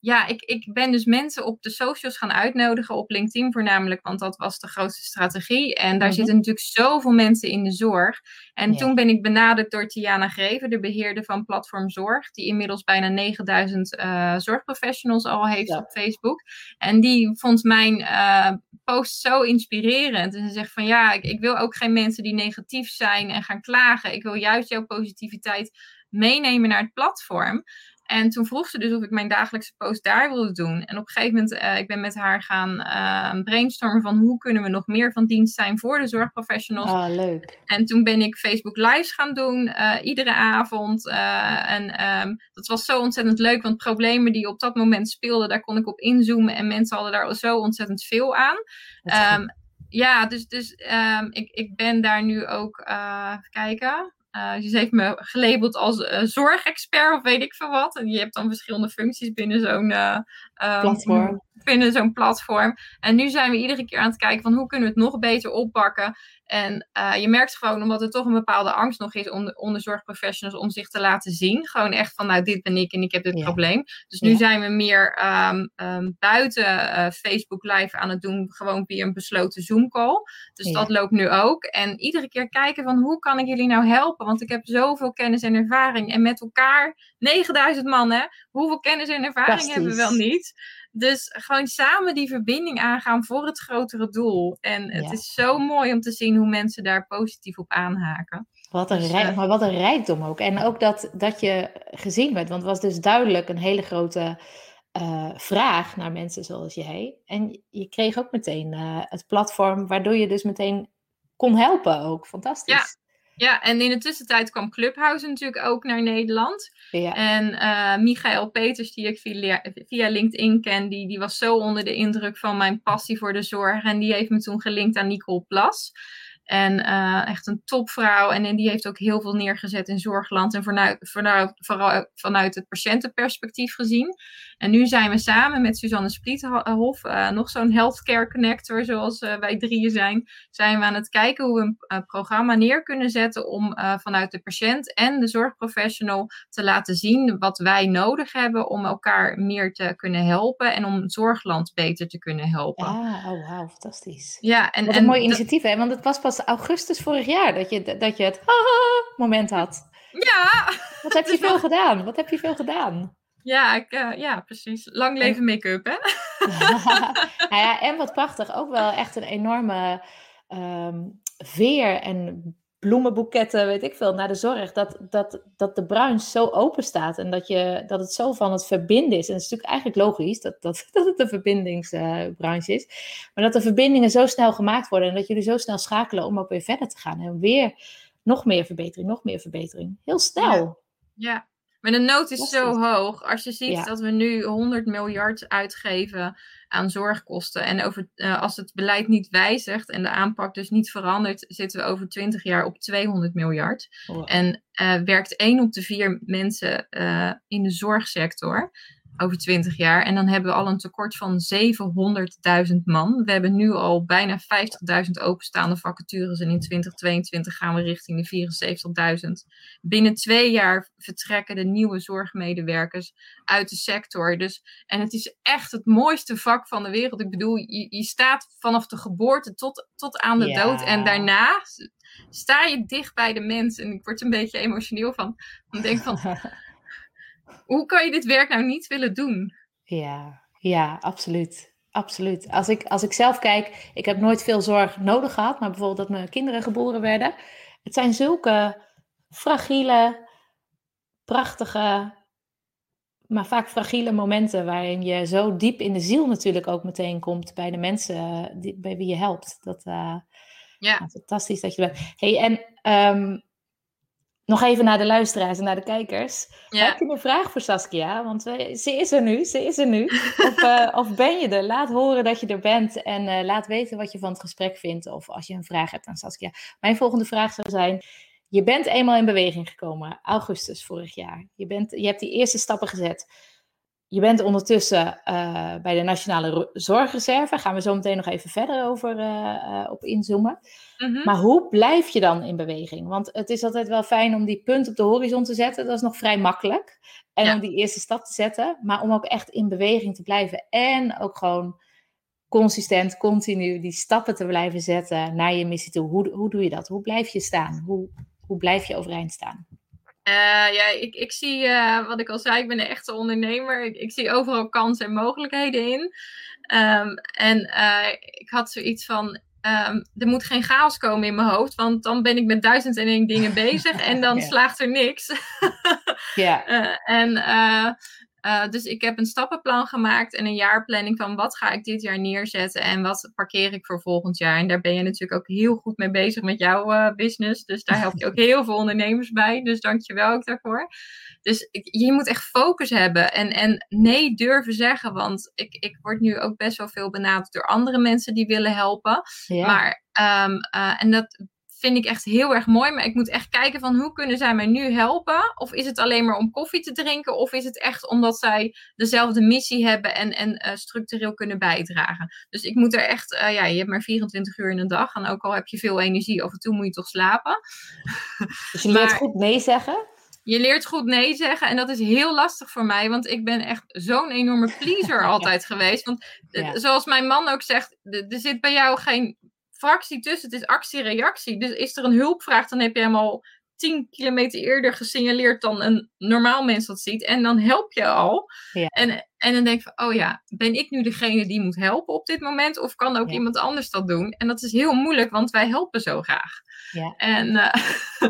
ja, ik, ik ben dus mensen op de socials gaan uitnodigen, op LinkedIn voornamelijk, want dat was de grootste strategie. En daar mhm. zitten natuurlijk zoveel mensen in de zorg. En toen ben ik benaderd door Tiana Greven, de beheerder van Platform Zorg, die inmiddels bijna 9000 uh, eh, zorgprofessionals al heeft op Facebook. En die vond mijn uh, post zo inspirerend. En ze zegt van ja, ik, ik wil ook geen mensen die negatief zijn en gaan klagen. Ik wil juist jouw positiviteit meenemen naar het platform. En toen vroeg ze dus of ik mijn dagelijkse post daar wilde doen. En op een gegeven moment, uh, ik ben met haar gaan uh, brainstormen van hoe kunnen we nog meer van dienst zijn voor de zorgprofessionals. Ah, leuk. En toen ben ik Facebook Lives gaan doen, uh, iedere avond. en um, dat was zo ontzettend leuk, want problemen die op dat moment speelden, daar kon ik op inzoomen. En mensen hadden daar zo ontzettend veel aan. Um, ja, dus, dus um, ik, ik ben daar nu ook, even kijken. Uh, dus ze heeft me gelabeld als uh, zorgexpert of weet ik veel wat. En je hebt dan verschillende functies binnen zo'n uh, platform. [LAUGHS] Binnen zo'n platform. En nu zijn we iedere keer aan het kijken van hoe kunnen we het nog beter oppakken. En uh, je merkt gewoon, omdat er toch een bepaalde angst nog is onder, onder zorgprofessionals om zich te laten zien. Gewoon echt van, nou, dit ben ik en ik heb dit probleem. Dus nu zijn we meer um, um, buiten uh, Facebook Live aan het doen, gewoon via een besloten Zoom-call. Dus dat loopt nu ook. En iedere keer kijken van, hoe kan ik jullie nou helpen? Want ik heb zoveel kennis en ervaring. En met elkaar, 9000 man, hè? Hoeveel kennis en ervaring hebben we wel niet? Dus gewoon samen die verbinding aangaan voor het grotere doel. En het is zo mooi om te zien hoe mensen daar positief op aanhaken. Wat een, dus, rijk, eh, maar wat een rijkdom ook. En ook dat, dat je gezien werd. Want het was dus duidelijk een hele grote uh, vraag naar mensen zoals jij. En je kreeg ook meteen uh, het platform waardoor je dus meteen kon helpen ook. Fantastisch. Ja. En in de tussentijd kwam Clubhouse natuurlijk ook naar Nederland. Ja. En uh, Michael Peters, die ik via, via LinkedIn ken, die, die was zo onder de indruk van mijn passie voor de zorg. En die heeft me toen gelinkt aan Nicole Plas. En uh, echt een topvrouw. En, en die heeft ook heel veel neergezet in zorgland. En vanuit, vanuit, vooral vanuit het patiëntenperspectief gezien. En nu zijn we samen met Suzanne Spriethof, uh, nog zo'n healthcare connector zoals uh, wij drieën zijn. Zijn we aan het kijken hoe we een programma neer kunnen zetten om vanuit de patiënt en de zorgprofessional te laten zien wat wij nodig hebben om elkaar meer te kunnen helpen. En om zorgland beter te kunnen helpen. Ah, oh wow, fantastisch. Ja, en, wat een mooi initiatief hè, want het was pas augustus vorig jaar dat je, dat je het moment had. Ja. Wat heb je [LAUGHS] veel gedaan? Wat heb je veel gedaan? Ja, ik, uh, ja precies. Lang leven make-up, hè? [LAUGHS] nou ja, en wat prachtig, ook wel echt een enorme um, veer en bloemenboeketten, weet ik veel, naar de zorg. Dat, dat, dat de branche zo open staat en dat, je, dat het zo van het verbinden is. En het is natuurlijk eigenlijk logisch dat, dat, [LAUGHS] dat het een verbindingsbranche is. Maar dat de verbindingen zo snel gemaakt worden en dat jullie zo snel schakelen om ook weer verder te gaan. En weer nog meer verbetering, nog meer verbetering. Heel snel. Ja, ja. maar de nood is zo hoog. Als je ziet dat we nu 100 miljard uitgeven aan zorgkosten. En over, uh, als het beleid niet wijzigt en de aanpak dus niet verandert, zitten we over 20 jaar op 200 miljard. En uh, werkt één op de vier mensen uh, in de zorgsector over 20 jaar. En dan hebben we al een tekort van 700.000 man. We hebben nu al bijna 50.000 openstaande vacatures. En in 2022 gaan we richting de 74.000. Binnen twee jaar vertrekken de nieuwe zorgmedewerkers uit de sector. Dus, en het is echt het mooiste vak van de wereld. Ik bedoel, je, je staat vanaf de geboorte tot, tot aan de dood. En daarna sta je dicht bij de mensen. En ik word er een beetje emotioneel van. Ik denk van... [LAUGHS] hoe kan je dit werk nou niet willen doen? Ja, ja, absoluut. Absoluut. Als ik, als ik zelf kijk, ik heb nooit veel zorg nodig gehad, maar bijvoorbeeld dat mijn kinderen geboren werden. Het zijn zulke fragiele, prachtige, maar vaak fragiele momenten waarin je zo diep in de ziel natuurlijk ook meteen komt bij de mensen die, bij wie je helpt. Dat, uh, ja. fantastisch dat je bent. Hey, en um, nog even naar de luisteraars en naar de kijkers. Heb je een vraag voor Saskia? Want ze is er nu, ze is er nu. Of, uh, of ben je er? Laat horen dat je er bent en uh, laat weten wat je van het gesprek vindt. Of als je een vraag hebt aan Saskia. Mijn volgende vraag zou zijn, je bent eenmaal in beweging gekomen, augustus vorig jaar. Je, bent, je hebt die eerste stappen gezet. Je bent ondertussen uh, bij de Nationale Zorgreserve. Gaan we zo meteen nog even verder over uh, op inzoomen. Mm -hmm. Maar hoe blijf je dan in beweging? Want het is altijd wel fijn om die punt op de horizon te zetten. Dat is nog vrij makkelijk. En ja. om die eerste stap te zetten. Maar om ook echt in beweging te blijven. En ook gewoon consistent, continu die stappen te blijven zetten naar je missie toe. Hoe, hoe doe je dat? Hoe blijf je staan? Hoe, hoe blijf je overeind staan? Uh, ja, ik, ik zie, uh, wat ik al zei, ik ben een echte ondernemer. Ik, ik zie overal kansen en mogelijkheden in. Um, en uh, ik had zoiets van, um, er moet geen chaos komen in mijn hoofd, want dan ben ik met duizend en één dingen bezig en dan [LAUGHS] slaagt er niks. ja. [LAUGHS] en uh, dus ik heb een stappenplan gemaakt en een jaarplanning van wat ga ik dit jaar neerzetten en wat parkeer ik voor volgend jaar. En daar ben je natuurlijk ook heel goed mee bezig met jouw uh, business. Dus daar help je ook [LAUGHS] heel veel ondernemers bij. Dus dank je wel ook daarvoor. Dus ik, je moet echt focus hebben en, en nee durven zeggen. Want ik, ik word nu ook best wel veel benaderd door andere mensen die willen helpen. Ja. Maar, um, uh, en dat vind ik echt heel erg mooi. Maar ik moet echt kijken van hoe kunnen zij mij nu helpen? Of is het alleen maar om koffie te drinken? Of is het echt omdat zij dezelfde missie hebben en, en uh, structureel kunnen bijdragen? Dus ik moet er echt, uh, ja, je hebt maar 24 uur in een dag. En ook al heb je veel energie, af en toe moet je toch slapen. [LAUGHS] Dus je leert maar, goed nee zeggen? Je leert goed nee zeggen. En dat is heel lastig voor mij. Want ik ben echt zo'n enorme pleaser [LAUGHS] altijd geweest. Want ja. zoals mijn man ook zegt, er zit bij jou geen fractie tussen. Het is actie-reactie. Dus is er een hulpvraag, dan heb je hem al 10 kilometer eerder gesignaleerd dan een normaal mens dat ziet. En dan help je al. Ja. En, en dan denk ik van, oh ja, ben ik nu degene die moet helpen op dit moment? Of kan ook ja. iemand anders dat doen? En dat is heel moeilijk, want wij helpen zo graag. Ja, en, uh...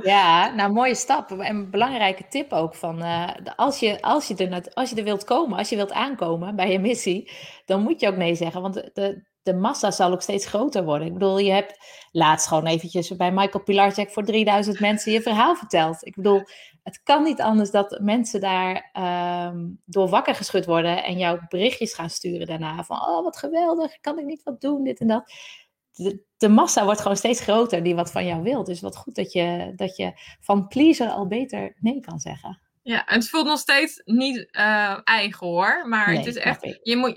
[LAUGHS] ja nou mooie stap. En belangrijke tip ook van, uh, als, je, als, je er, als je er wilt komen, als je wilt aankomen bij je missie, dan moet je ook nee zeggen. Want de, de massa zal ook steeds groter worden. Ik bedoel, je hebt laatst gewoon eventjes bij Michael Pilarczyk voor 3000 mensen je verhaal verteld. Ik bedoel, het kan niet anders dat mensen daar um, door wakker geschud worden en jouw berichtjes gaan sturen daarna. Van, oh wat geweldig, kan ik niet wat doen, dit en dat. De, de massa wordt gewoon steeds groter die wat van jou wil. Dus wat goed dat je, dat je van pleaser al beter nee kan zeggen. Ja, en het voelt nog steeds niet uh, eigen hoor. Maar nee, het is echt. Ik. Je moet,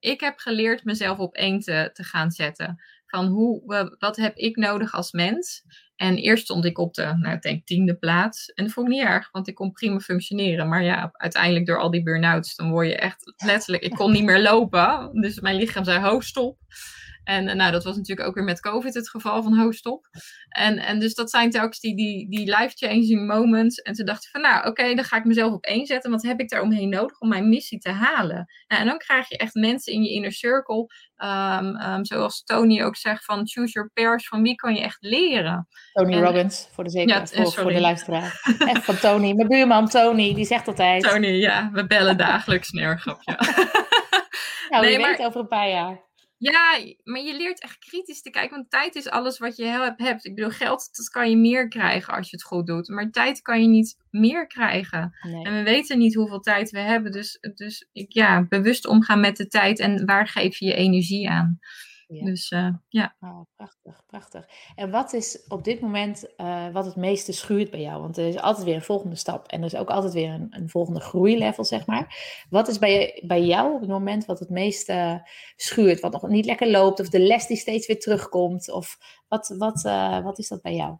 ik heb geleerd mezelf op één te, te gaan zetten. Van hoe, wat heb ik nodig als mens? En eerst stond ik op de, nou, ik denk, tiende plaats. En dat vond ik niet erg, want ik kon prima functioneren. Maar ja, uiteindelijk door al die burn-outs, dan word je echt letterlijk. Ik kon niet meer lopen. Dus mijn lichaam zei: ho, stop. En uh, nou, dat was natuurlijk ook weer met COVID het geval van hoofdstop. En, en dus dat zijn telkens die, die, die life-changing moments. En toen dacht ik van, nou oké, okay, dan ga ik mezelf op één zetten. Wat heb ik daar omheen nodig om mijn missie te halen? Nou, en dan krijg je echt mensen in je inner circle. Um, um, zoals Tony ook zegt van choose your pairs. Van wie kan je echt leren? Tony en, Robbins, voor de zekerheid, ja, voor, voor, de luisteraar. [LAUGHS] echt van Tony. Mijn buurman Tony, die zegt altijd... Tony, ja, we bellen dagelijks neergrapje. [LAUGHS] nou, nee, maar... over een paar jaar. Ja, maar je leert echt kritisch te kijken. Want tijd is alles wat je hebt. Ik bedoel, geld dat kan je meer krijgen als je het goed doet. Maar tijd kan je niet meer krijgen. Nee. En we weten niet hoeveel tijd we hebben. Dus, dus ja, bewust omgaan met de tijd. En waar geef je je energie aan? Ja. Dus uh, ja. Oh, prachtig, prachtig. En wat is op dit moment uh, wat het meeste schuurt bij jou? Want er is altijd weer een volgende stap en er is ook altijd weer een, een volgende groeilevel, zeg maar. Wat is bij, bij jou op het moment wat het meeste schuurt? Wat nog niet lekker loopt of de les die steeds weer terugkomt? Of wat, wat, uh, wat is dat bij jou?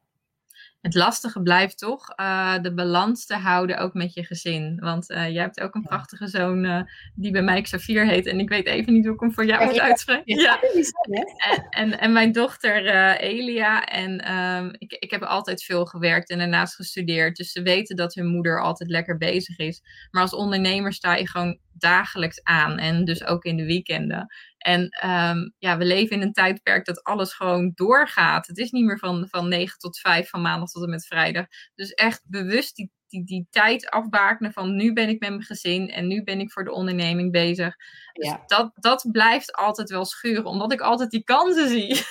Het lastige blijft toch uh, de balans te houden ook met je gezin. Want uh, jij hebt ook een prachtige zoon uh, die bij mij Xavier heet. En ik weet even niet hoe ik hem voor jou moet uitspreken. Ja. En, en, en, mijn dochter Elia. En um, ik, ik heb altijd veel gewerkt en daarnaast gestudeerd. Dus ze weten dat hun moeder altijd lekker bezig is. Maar als ondernemer sta je gewoon dagelijks aan. En dus ook in de weekenden. En um, ja, we leven in een tijdperk dat alles gewoon doorgaat. Het is niet meer van, van 9 tot 5, van maandag tot en met vrijdag. Dus echt bewust die, die, die tijd afbakenen van nu ben ik met mijn gezin en nu ben ik voor de onderneming bezig. Dus ja. dat, dat blijft altijd wel schuren, omdat ik altijd die kansen zie. [LAUGHS]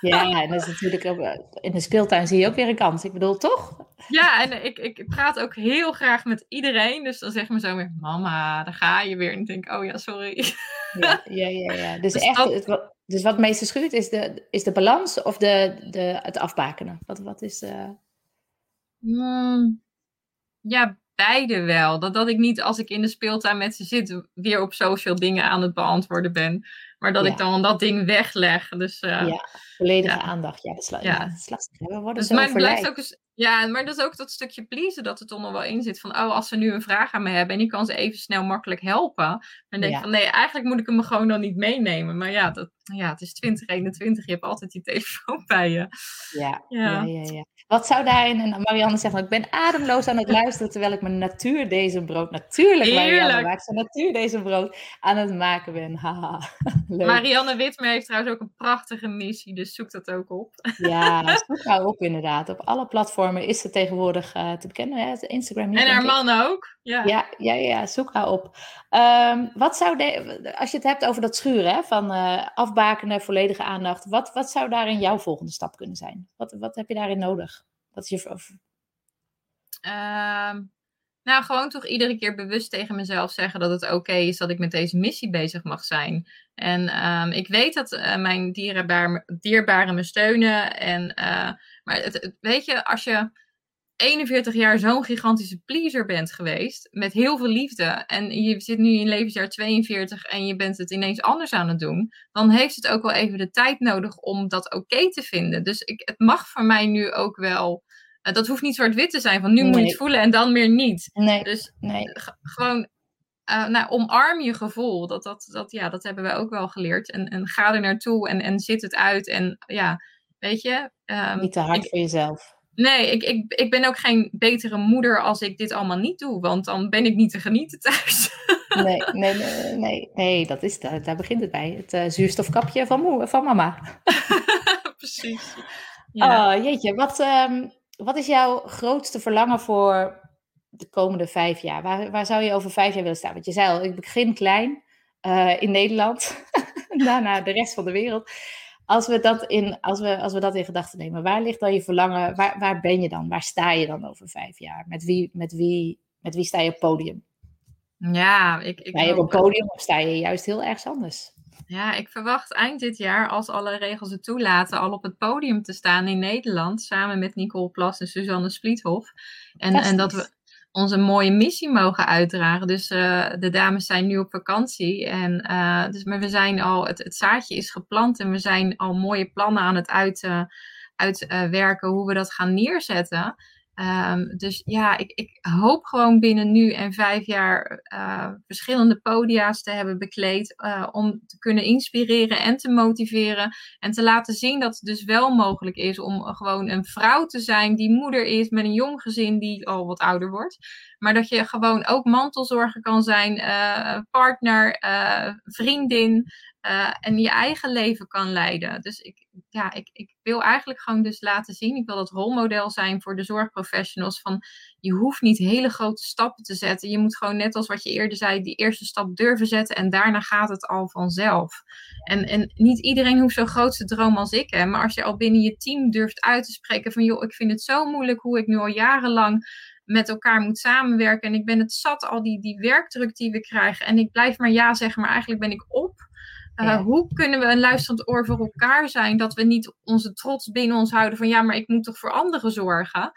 Ja, en dat is natuurlijk ook, in de speeltuin zie je ook weer een kans. Ik bedoel, toch? Ja, en ik, ik praat ook heel graag met iedereen. Dus dan zegt me zo weer, mama, daar ga je weer. En ik denk, oh ja, sorry. Ja, [LAUGHS] ja, ja. ja. Dus, dus, echt, dat... het, dus wat het meeste schuurt is de, is de balans of de, de, het afbakenen? Wat, wat is... Uh... Mm, ja, beide wel. Dat, dat ik niet als ik in de speeltuin met ze zit weer op social dingen aan het beantwoorden ben. Maar dat ik dan dat ding wegleg. Dus, uh, ja, volledige aandacht. Ja, dat is, ja. ja dat is lastig. We worden dus zo maar blijft ook eens, Ja, maar dat is ook dat stukje pleasen dat er toch nog wel in zit. Van, oh, als ze nu een vraag aan me hebben en die kan ze even snel makkelijk helpen. Dan denk ik van, nee, eigenlijk moet ik hem gewoon dan niet meenemen. Maar ja, dat, ja het is 2021. Je hebt altijd die telefoon [LAUGHS] bij je. Ja, ja, ja, ja. Wat zou daarin, en Marianne zegt, ik ben ademloos aan het [LAUGHS] luisteren terwijl ik mijn natuur deze brood, natuurlijk Marianne, ik zijn natuur deze brood aan het maken ben. [LAUGHS] Haha, Marianne Witmer heeft trouwens ook een prachtige missie, dus zoek dat ook op. ja, [LAUGHS] zoek haar op inderdaad. Op alle platformen is ze tegenwoordig uh, te bekennen, hè? Instagram niet, En haar man ook. Ja. Ja, ja, ja, zoek haar op. Um, wat zou de, als je het hebt over dat schuren, hè, van uh, afbakenen, volledige aandacht, wat, wat zou daarin jouw volgende stap kunnen zijn? Wat, wat heb je daarin nodig? Wat is je. Um, nou, gewoon toch iedere keer bewust tegen mezelf zeggen dat het oké is dat ik met deze missie bezig mag zijn. En um, ik weet dat uh, mijn dierbaren me steunen. En, uh, maar het, weet je, als je 41 jaar zo'n gigantische pleaser bent geweest, met heel veel liefde, en je zit nu in levensjaar 42 en je bent het ineens anders aan het doen, dan heeft het ook wel even de tijd nodig om dat oké te vinden. Dus ik, het mag voor mij nu ook wel. Uh, dat hoeft niet zwart-wit te zijn, van nu moet je het voelen en dan meer niet. Nee. Dus nee. gewoon uh, nou, omarm je gevoel. Dat, dat, dat, ja, dat hebben we ook wel geleerd. En, en ga er naartoe en, en zit het uit. En ja, weet je. Um, niet te hard ik, voor jezelf. Nee, ik, ik, ik ben ook geen betere moeder als ik dit allemaal niet doe, want dan ben ik niet te genieten thuis. Nee, nee, [LAUGHS] nee, nee, nee dat is, daar, daar begint het bij. Het uh, zuurstofkapje van, moe, van mama. [LAUGHS] Precies. Ja. Oh, jeetje, wat, um, wat is jouw grootste verlangen voor de komende vijf jaar? Waar, waar zou je over vijf jaar willen staan? Want je zei al, ik begin klein uh, in Nederland, [LAUGHS] daarna de rest van de wereld. Als we, dat in, als, we, als we dat in gedachten nemen, waar ligt dan je verlangen? Waar, waar ben je dan? Waar sta je dan over vijf jaar? Met wie, met wie, met wie sta je op het podium? Ja, ik, ik sta je op een podium of sta je juist heel ergens anders? Ja, ik verwacht eind dit jaar, als alle regels het toelaten, al op het podium te staan in Nederland. Samen met Nicole Plas en Suzanne Spliethof. En, en dat we onze mooie missie mogen uitdragen. Dus uh, de dames zijn nu op vakantie. En, uh, dus, maar we zijn al, het, het, zaadje is geplant en we zijn al mooie plannen aan het uit, uh, uitwerken hoe we dat gaan neerzetten. Um, dus ja, ik, ik, hoop gewoon binnen nu en vijf jaar uh, verschillende podia's te hebben bekleed. Uh, om te kunnen inspireren en te motiveren. En te laten zien dat het dus wel mogelijk is om gewoon een vrouw te zijn die moeder is met een jong gezin die al wat ouder wordt. Maar dat je gewoon ook mantelzorger kan zijn, uh, partner, vriendin. en je eigen leven kan leiden. Dus ik, ja, ik, ik wil eigenlijk gewoon dus laten zien, ik wil dat rolmodel zijn voor de zorgprofessionals van je hoeft niet hele grote stappen te zetten. Je moet gewoon net als wat je eerder zei, die eerste stap durven zetten en daarna gaat het al vanzelf. En, en niet iedereen hoeft zo'n grootste droom als ik hè, maar als je al binnen je team durft uit te spreken van joh, ik vind het zo moeilijk hoe ik nu al jarenlang met elkaar moet samenwerken en ik ben het zat al die, die werkdruk die we krijgen en ik blijf maar ja zeggen, maar eigenlijk ben ik op. Uh, Hoe kunnen we een luisterend oor voor elkaar zijn? Dat we niet onze trots binnen ons houden van ja, maar ik moet toch voor anderen zorgen.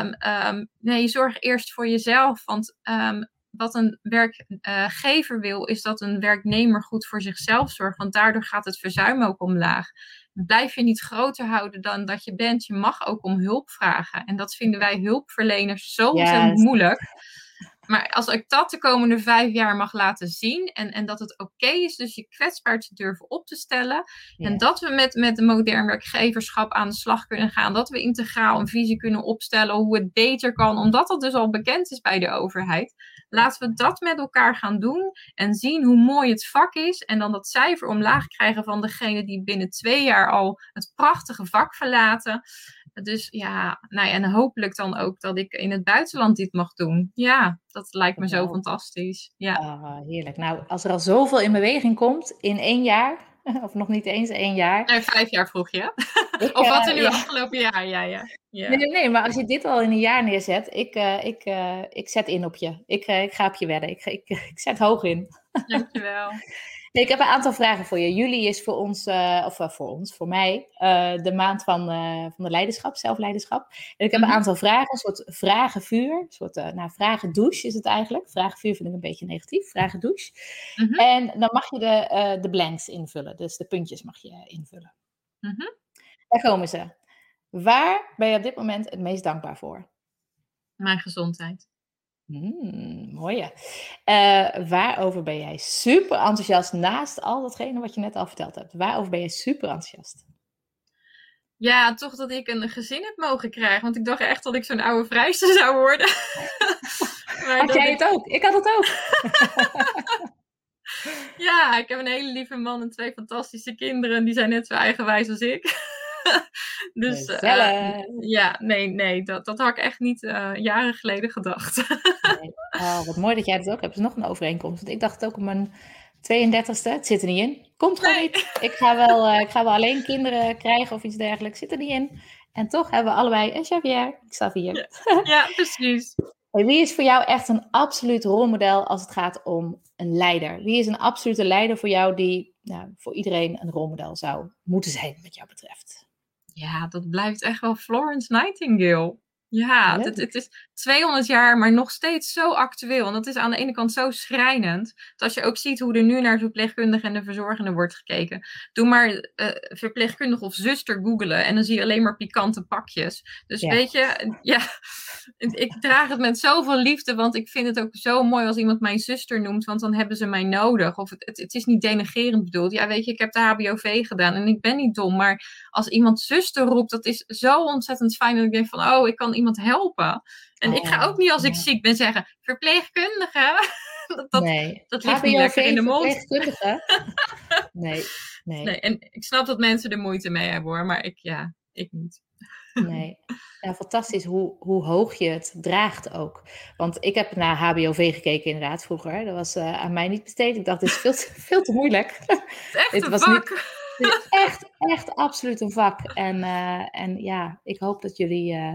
Um, um, nee, zorg eerst voor jezelf. Want um, wat een werkgever wil, is dat een werknemer goed voor zichzelf zorgt. Want daardoor gaat het verzuim ook omlaag. Blijf je niet groter houden dan dat je bent. Je mag ook om hulp vragen. En dat vinden wij hulpverleners zo ontzettend yes. moeilijk. Maar als ik dat de komende vijf jaar mag laten zien en, en dat het oké is, dus je kwetsbaar te durven op te stellen. En dat we met, met modern werkgeverschap aan de slag kunnen gaan. Dat we integraal een visie kunnen opstellen hoe het beter kan, omdat dat dus al bekend is bij de overheid. Laten we dat met elkaar gaan doen en zien hoe mooi het vak is. En dan dat cijfer omlaag krijgen van degene die binnen twee jaar al het prachtige vak verlaten. Dus ja, nou ja, en hopelijk dan ook dat ik in het buitenland dit mag doen. Ja, dat lijkt me zo fantastisch. Ja. Oh, heerlijk. Nou, als er al zoveel in beweging komt in één jaar, [LAUGHS] of nog niet eens één jaar. Nee, vijf jaar vroeg je. Ik, of wat er nu afgelopen jaar, ja, ja. ja. Nee, nee, maar als je dit al in een jaar neerzet, ik, uh, ik, uh, ik zet in op je. Ik, ik ga op je wedden. Ik, ik, [LAUGHS] ik zet hoog in. Dankjewel. Ik heb een aantal vragen voor je. Juli is voor ons, uh, of uh, voor ons, voor mij, uh, de maand van, van de leiderschap, zelfleiderschap. En ik heb een Mhm. aantal vragen, een soort vragenvuur, een soort, nou, vragendouche is het eigenlijk. Vragenvuur vind ik een beetje negatief, vragendouche. Mm -hmm. En dan mag je de, de blanks invullen, dus de puntjes mag je invullen. Mm -hmm. Daar komen ze. Waar ben je op dit moment het meest dankbaar voor? Mijn gezondheid. Mm, mooie. Uh, waarover ben jij super enthousiast naast al datgene wat je net al verteld hebt? Waarover ben jij super enthousiast? Ja, toch dat ik een gezin heb mogen krijgen. Want ik dacht echt dat ik zo'n oude vrijster [LAUGHS] zou worden. [LAUGHS] maar had jij ik... het ook? Ik had het ook. [LAUGHS] ja, ik heb een hele lieve man en twee fantastische kinderen. Die zijn net zo eigenwijs als ik. [LAUGHS] dus uh, ja, nee, nee, dat, dat had ik echt niet uh, jaren geleden gedacht. nee. oh, wat mooi dat jij het ook hebt. Het is nog een overeenkomst. Want ik dacht ook op mijn 32e. Het zit er niet in. Komt gewoon nee. niet. Ik ga, wel, uh, ik ga wel alleen kinderen krijgen of iets dergelijks. Zit er niet in. En toch hebben we allebei een Xavier, Xavier. Ja, [LAUGHS] ja precies. Hey, wie is voor jou echt een absoluut rolmodel als het gaat om een leider? Wie is een absolute leider voor jou die nou, voor iedereen een rolmodel zou moeten zijn, wat jou betreft? Ja, dat blijft echt wel Florence Nightingale. Ja, het, het, is 200 jaar, maar nog steeds zo actueel. En dat is aan de ene kant zo schrijnend. Dat als je ook ziet hoe er nu naar de verpleegkundige en de verzorgende wordt gekeken. Doe maar uh, verpleegkundige of zuster googelen. En dan zie je alleen maar pikante pakjes. Dus ja. weet je, ja, ik draag het met zoveel liefde. Want ik vind het ook zo mooi als iemand mijn zuster noemt. Want dan hebben ze mij nodig. Of het, het, het is niet denigerend bedoeld. Ja, weet je, ik heb de HBOV gedaan en ik ben niet dom. Maar als iemand zuster roept, dat is zo ontzettend fijn. Dat ik denk van, oh, ik kan iemand helpen. En oh, ik ga ook niet als ik ziek ben zeggen, verpleegkundige. [LAUGHS] dat, dat, nee. dat ligt niet lekker in de mond. [LAUGHS] nee, nee. nee. En ik snap dat mensen er moeite mee hebben hoor, maar ik, ja, ik niet. [LAUGHS] Nee, ja, fantastisch hoe, hoe hoog je het draagt ook. Want ik heb naar HBOV gekeken inderdaad vroeger. Dat was uh, aan mij niet besteed. Ik dacht, dit is veel te, veel te moeilijk. Het is echt dit een was vak. Niet, het is echt, echt absoluut een vak. En, uh, en ja, ik hoop dat jullie uh,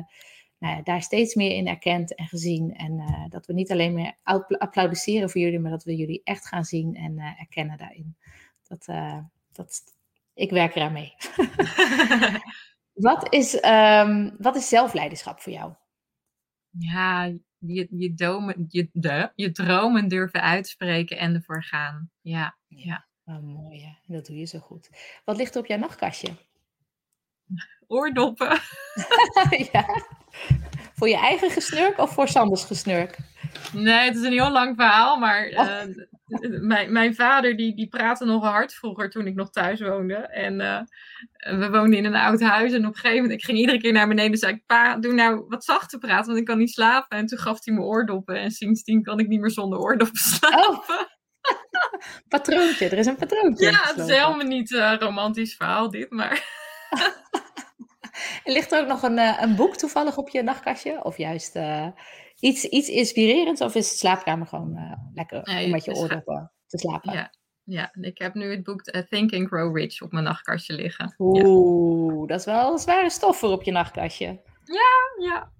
nou ja, daar steeds meer in erkend en gezien. En uh, dat we niet alleen meer applaudisseren voor jullie, maar dat we jullie echt gaan zien en uh, erkennen daarin. Dat, uh, dat, ik werk eraan mee. [LAUGHS] wat, is, um, wat is zelfleiderschap voor jou? Ja, je, je, domen, je, de, je dromen durven uitspreken en ervoor gaan. Ja, ja. Oh, mooi, dat doe je zo goed. Wat ligt er op jouw nachtkastje? Oordoppen. [LAUGHS] ja. Voor je eigen gesnurk of voor Sanders gesnurk? Nee, het is een heel lang verhaal, maar uh, mijn, mijn vader die, die praatte nogal hard vroeger toen ik nog thuis woonde. En uh, we woonden in een oud huis en op een gegeven moment, ik ging iedere keer naar beneden en zei ik, pa, doe nou wat zachter praten, want ik kan niet slapen. En toen gaf hij me oordoppen en sindsdien kan ik niet meer zonder oordoppen slapen. Oh. [LAUGHS] patroontje, er is een patroontje. Ja, het is helemaal niet uh, romantisch verhaal dit, maar... [LAUGHS] [LAUGHS] Ligt er ook nog een, uh, een boek toevallig op je nachtkastje? Of juist uh, iets, iets inspirerends? Of is het slaapkamer gewoon uh, lekker nee, om met je oordoppen te slapen? Ja. ja, ik heb nu het boek Think and Grow Rich op mijn nachtkastje liggen. Oeh, ja. dat is wel een zware stof voor op je nachtkastje. Ja, ja.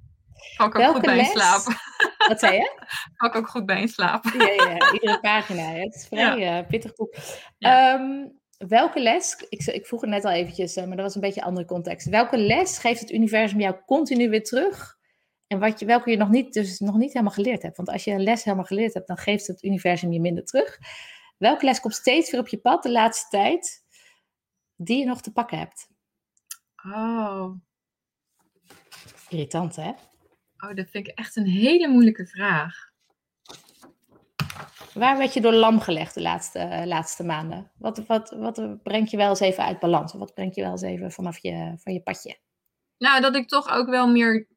Kan ik ook Welke goed bij les? slapen. [LAUGHS] Wat zei je? [LAUGHS] Kan ik ook goed bij slapen. Ja, ja, iedere pagina. Hè? Het is vrij ja. pittig boek. Ja. Um, welke les, ik, ik vroeg het net al eventjes, maar dat was een beetje een andere context. Welke les geeft het universum jou continu weer terug? En wat je, welke je nog niet, dus nog niet helemaal geleerd hebt? Want als je een les helemaal geleerd hebt, dan geeft het universum je minder terug. Welke les komt steeds weer op je pad de laatste tijd, die je nog te pakken hebt? Oh. Irritant, hè? Oh, dat vind ik echt een hele moeilijke vraag. Waar werd je door lam gelegd de laatste, uh, laatste maanden? Wat, wat, wat brengt je wel eens even uit balans? Wat brengt je wel eens even vanaf je, van je padje? Nou, dat ik toch ook wel meer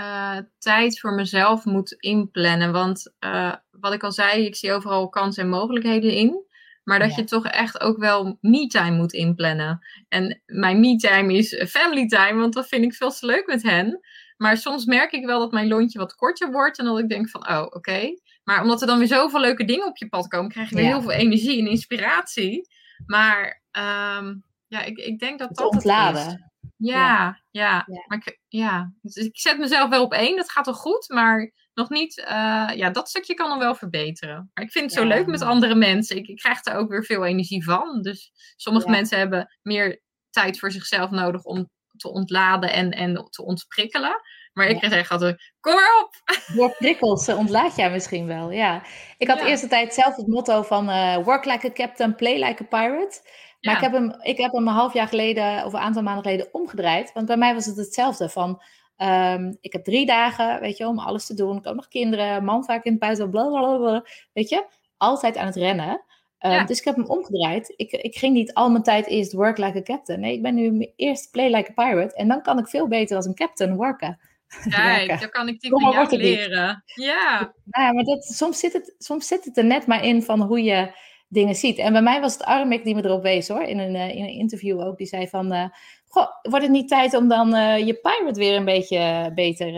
uh, tijd voor mezelf moet inplannen. Want uh, wat ik al zei, ik zie overal kansen en mogelijkheden in. Maar dat ja. je toch echt ook wel me-time moet inplannen. En mijn me-time is family time, want dat vind ik veel te leuk met hen. Maar soms merk ik wel dat mijn lontje wat korter wordt. En dat ik denk van, oh, oké. Okay. Maar omdat er dan weer zoveel leuke dingen op je pad komen, krijg je weer ja. heel veel energie en inspiratie. Maar um, ja, ik, ik denk dat het dat ontladen. het is. Ja, ja. ja. ja. Maar ik, ja. Dus ik zet mezelf wel op één. Dat gaat wel goed. Maar nog niet, uh, ja, dat stukje kan nog wel verbeteren. Maar ik vind het zo leuk met andere mensen. Ik, ik, krijg er ook weer veel energie van. Dus sommige mensen hebben meer tijd voor zichzelf nodig om te ontladen en, en te ontprikkelen. Maar ik ja. zeg altijd, kom erop! [LAUGHS] Door prikkels ontlaat jij misschien wel, ja. Ik had ja. eerst de tijd zelf het motto van uh, work like a captain, play like a pirate. Maar ik, heb hem, ik heb hem een half jaar geleden, of een aantal maanden geleden, omgedraaid. Want bij mij was het hetzelfde van... Um, ik heb drie dagen, weet je, om alles te doen. Ik heb nog kinderen, man vaak in het buiten, blablabla. Weet je, altijd aan het rennen. Um, ja. Dus ik heb hem omgedraaid. Ik, ik ging niet al mijn tijd eerst work like a captain. Nee, ik ben nu eerst play like a pirate. En dan kan ik veel beter als een captain worken. [LAUGHS] Kijk, dan kan ik die jou leren. Ja. ja, maar dat, soms, zit het, soms zit het er net maar in van hoe je dingen ziet. En bij mij was het Armik die me erop wees hoor, in een, uh, in een interview ook. Die zei van, uh, goh, wordt het niet tijd om dan uh, je pirate weer een beetje beter,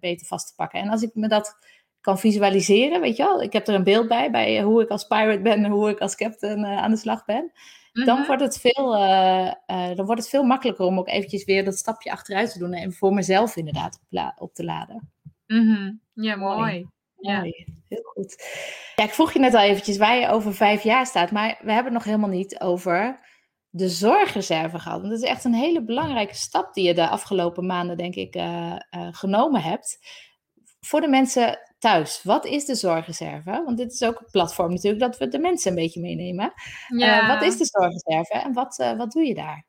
beter vast te pakken? En als ik me dat kan visualiseren, weet je wel, ik heb er een beeld bij, bij hoe ik als pirate ben en hoe ik als captain aan de slag ben. Dan, wordt het veel, dan wordt het veel makkelijker om ook eventjes weer dat stapje achteruit te doen en voor mezelf inderdaad op, op te laden. Mm -hmm. Ja, mooi. mooi. Ja. heel goed. Ja, ik vroeg je net al eventjes waar je over vijf jaar staat, maar we hebben het nog helemaal niet over de zorgreserve gehad. Want dat is echt een hele belangrijke stap die je de afgelopen maanden, denk ik, uh, uh, genomen hebt. Voor de mensen thuis, wat is de zorgreserve? Want dit is ook een platform natuurlijk dat we de mensen een beetje meenemen. Ja. Uh, wat is de zorgreserve en wat, wat doe je daar?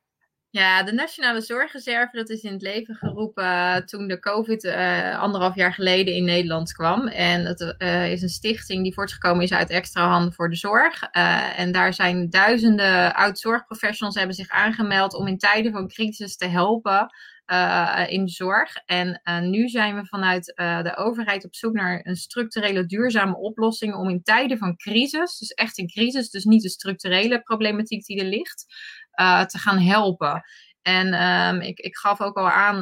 Ja, de Nationale Zorgreserve, dat is in het leven geroepen uh, toen de COVID uh, anderhalf jaar geleden in Nederland kwam. En het uh, is een stichting die voortgekomen is uit extra handen voor de zorg. en daar zijn duizenden oud-zorgprofessionals hebben zich aangemeld om in tijden van crisis te helpen in de zorg. En nu zijn we vanuit de overheid op zoek naar een structurele duurzame oplossing om in tijden van crisis, dus echt in crisis, dus niet de structurele problematiek die er ligt, uh, te gaan helpen. En um, ik, ik gaf ook al aan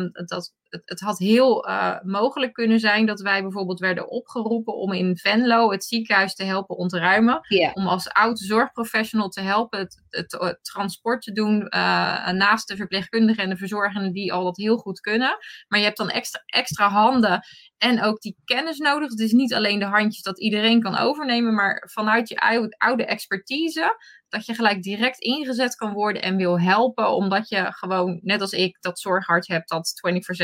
um, dat het, het, had heel uh, mogelijk kunnen zijn dat wij bijvoorbeeld werden opgeroepen om in Venlo het ziekenhuis te helpen ontruimen. Yeah. Om als oud zorgprofessional te helpen het, het, het transport te doen uh, naast de verpleegkundigen en de verzorgenden die al dat heel goed kunnen. Maar je hebt dan extra, extra handen en ook die kennis nodig. Het is niet alleen de handjes dat iedereen kan overnemen, maar vanuit je oude, expertise dat je gelijk direct ingezet kan worden en wil helpen, omdat je gewoon, net als ik, dat zorghart hebt dat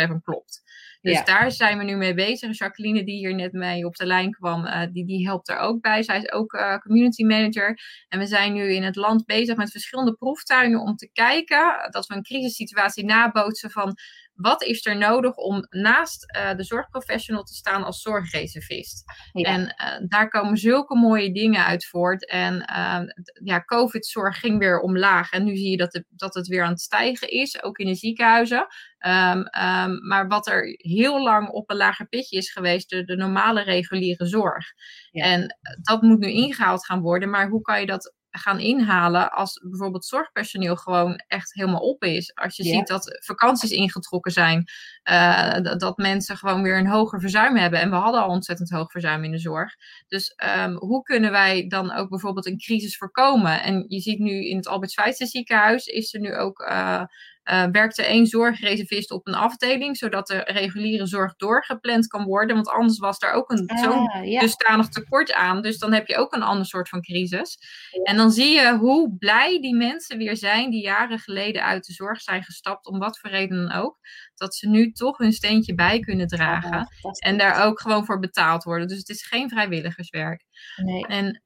24/7 klopt. Dus daar zijn we nu mee bezig. Jacqueline, die hier net mee op de lijn kwam, uh, die, die helpt er ook bij. Zij is ook uh, community manager. En we zijn nu in het land bezig met verschillende proeftuinen om te kijken dat we een crisissituatie nabootsen van wat is er nodig om naast uh, de zorgprofessional te staan als zorgreservist? Ja. En uh, daar komen zulke mooie dingen uit voort. En uh, ja, COVID-zorg ging weer omlaag. En nu zie je dat, het, dat het weer aan het stijgen is, ook in de ziekenhuizen. Um, um, maar wat er heel lang op een lager pitje is geweest, de, de normale reguliere zorg. Ja. En dat moet nu ingehaald gaan worden. Maar hoe kan je dat gaan inhalen als bijvoorbeeld zorgpersoneel gewoon echt helemaal op is. Als je ziet dat vakanties ingetrokken zijn, uh, dat, dat, mensen gewoon weer een hoger verzuim hebben. En we hadden al ontzettend hoog verzuim in de zorg. Dus um, hoe kunnen wij dan ook bijvoorbeeld een crisis voorkomen? En je ziet nu in het Albert Schweitzer ziekenhuis is er nu ook uh, uh, werkte één zorgreservist op een afdeling, zodat de reguliere zorg doorgepland kan worden. Want anders was daar ook een, ah, zo'n dusdanig tekort aan. Dus dan heb je ook een ander soort van crisis. En dan zie je hoe blij die mensen weer zijn die jaren geleden uit de zorg zijn gestapt, om wat voor reden dan ook. Dat ze nu toch hun steentje bij kunnen dragen. Ja, en daar ook gewoon voor betaald worden. Dus het is geen vrijwilligerswerk. Nee. En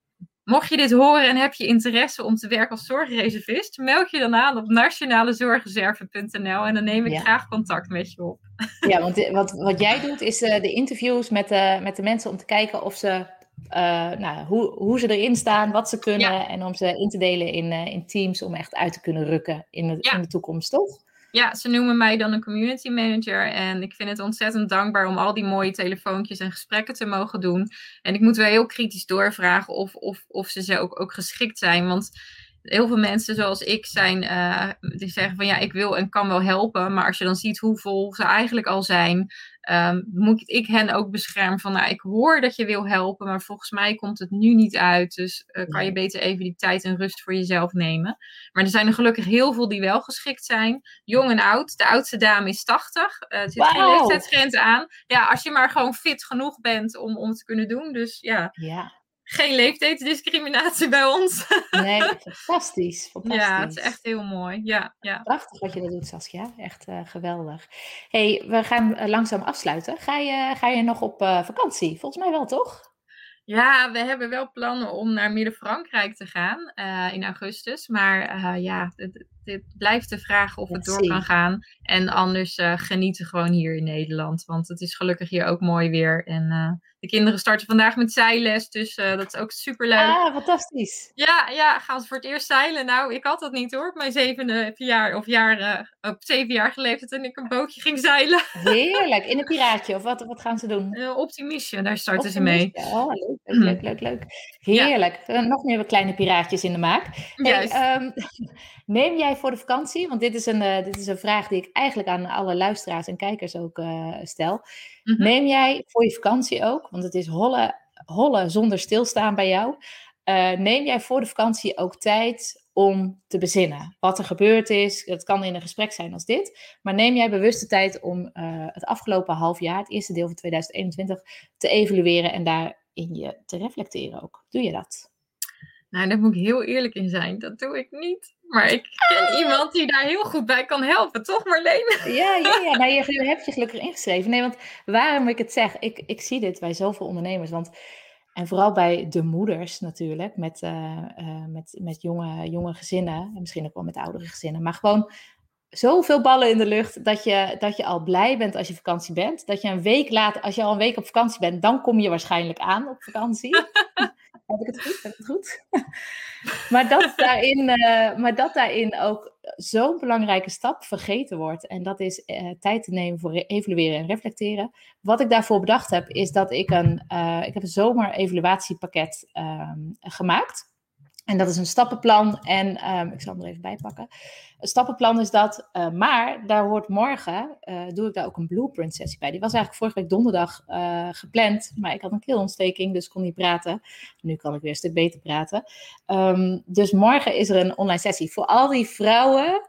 Mocht je dit horen en heb je interesse om te werken als zorgreservist, meld je dan aan op nationalezorgreserve.nl en dan neem ik ja. graag contact met je op. Ja, want wat, wat jij doet is uh, de interviews met de, met de mensen om te kijken of ze, uh, nou, hoe, hoe ze erin staan, wat ze kunnen ja. en om ze in te delen in, uh, in teams om echt uit te kunnen rukken in de, ja. in de toekomst, toch? Ja, ze noemen mij dan een community manager. En ik vind het ontzettend dankbaar om al die mooie telefoontjes en gesprekken te mogen doen. En ik moet wel heel kritisch doorvragen of, of, of ze, ze ook, ook geschikt zijn. Want heel veel mensen zoals ik zijn, uh, die zeggen van ja, ik wil en kan wel helpen. Maar als je dan ziet hoe vol ze eigenlijk al zijn, um, moet ik hen ook beschermen van nou, ik hoor dat je wil helpen, maar volgens mij komt het nu niet uit. Dus uh, kan je beter even die tijd en rust voor jezelf nemen. Maar er zijn er gelukkig heel veel die wel geschikt zijn. Jong en oud. De oudste dame is 80. Uh, er zit wow. geen leeftijdsgrens aan. Ja, als je maar gewoon fit genoeg bent om, om het te kunnen doen. Dus ja. ja geen leeftijdsdiscriminatie bij ons. Nee, [LAUGHS] fantastisch, fantastisch. Ja, het is echt heel mooi. Ja, ja. Prachtig wat je dat doet, Saskia. Echt uh, geweldig. hey, we gaan uh, langzaam afsluiten. Ga je, ga je nog op uh, vakantie? Volgens mij wel, toch? Ja, we hebben wel plannen om naar Midden-Frankrijk te gaan in augustus. Maar ja, het, het, blijft de vraag of het door kan gaan. En anders genieten gewoon hier in Nederland. Want het is gelukkig hier ook mooi weer. En de kinderen starten vandaag met zeiles, dus uh, dat is ook super leuk. Ah, fantastisch. Ja, ja, gaan ze voor het eerst zeilen. Nou, ik had dat niet hoor, op mijn zevende jaar, of jaar, uh, op zeven jaar geleden toen ik een bootje ging zeilen. [LAUGHS] Heerlijk, in een piraatje, of wat, wat gaan ze doen? Uh, Optimisje, daar starten ze mee. Oh, leuk, leuk, leuk, leuk, leuk. Heerlijk. Ja. nog meer kleine piraatjes in de maak. Hey, um, neem jij voor de vakantie, want dit is, een, dit is een vraag die ik eigenlijk aan alle luisteraars en kijkers ook stel. Mhm. Neem jij voor je vakantie ook, want het is holle, holle zonder stilstaan bij jou. Uh, neem jij voor de vakantie ook tijd om te bezinnen. Wat er gebeurd is, het kan in een gesprek zijn als dit. Maar neem jij bewust de tijd om het afgelopen half jaar, het eerste deel van 2021, te evalueren en daarin je te reflecteren ook. Doe je dat? Nou, daar moet ik heel eerlijk in zijn. Dat doe ik niet. Maar ik ken ah. iemand die daar heel goed bij kan helpen, toch Marleen? Ja, ja, ja. [LAUGHS] Nou, je, hebt je gelukkig ingeschreven. Nee, want waarom ik het zeg, ik, ik zie dit bij zoveel ondernemers. Want, en vooral bij de moeders natuurlijk, met, uh, uh, met, met jonge, jonge gezinnen. En misschien ook wel met oudere gezinnen. Maar gewoon zoveel ballen in de lucht dat je, dat je al blij bent als je vakantie bent. Dat je een week later, als je al een week op vakantie bent, dan kom je waarschijnlijk aan op vakantie. [LAUGHS] Heb ik het goed? Heb ik het goed? [LAUGHS] maar, dat daarin, uh, maar dat daarin ook zo'n belangrijke stap vergeten wordt. En dat is uh, tijd te nemen voor evalueren en reflecteren. Wat ik daarvoor bedacht heb, is dat ik een, uh, ik heb een zomer-evaluatiepakket ehm, gemaakt. En dat is een stappenplan. En um, ik zal hem er even bij pakken. Een stappenplan is dat. Uh, maar daar hoort morgen, uh, doe ik daar ook een blueprint sessie bij. Die was eigenlijk vorige week donderdag uh, gepland. Maar ik had een keelontsteking, dus kon niet praten. Nu kan ik weer een stuk beter praten. Um, dus morgen is er een online sessie voor al die vrouwen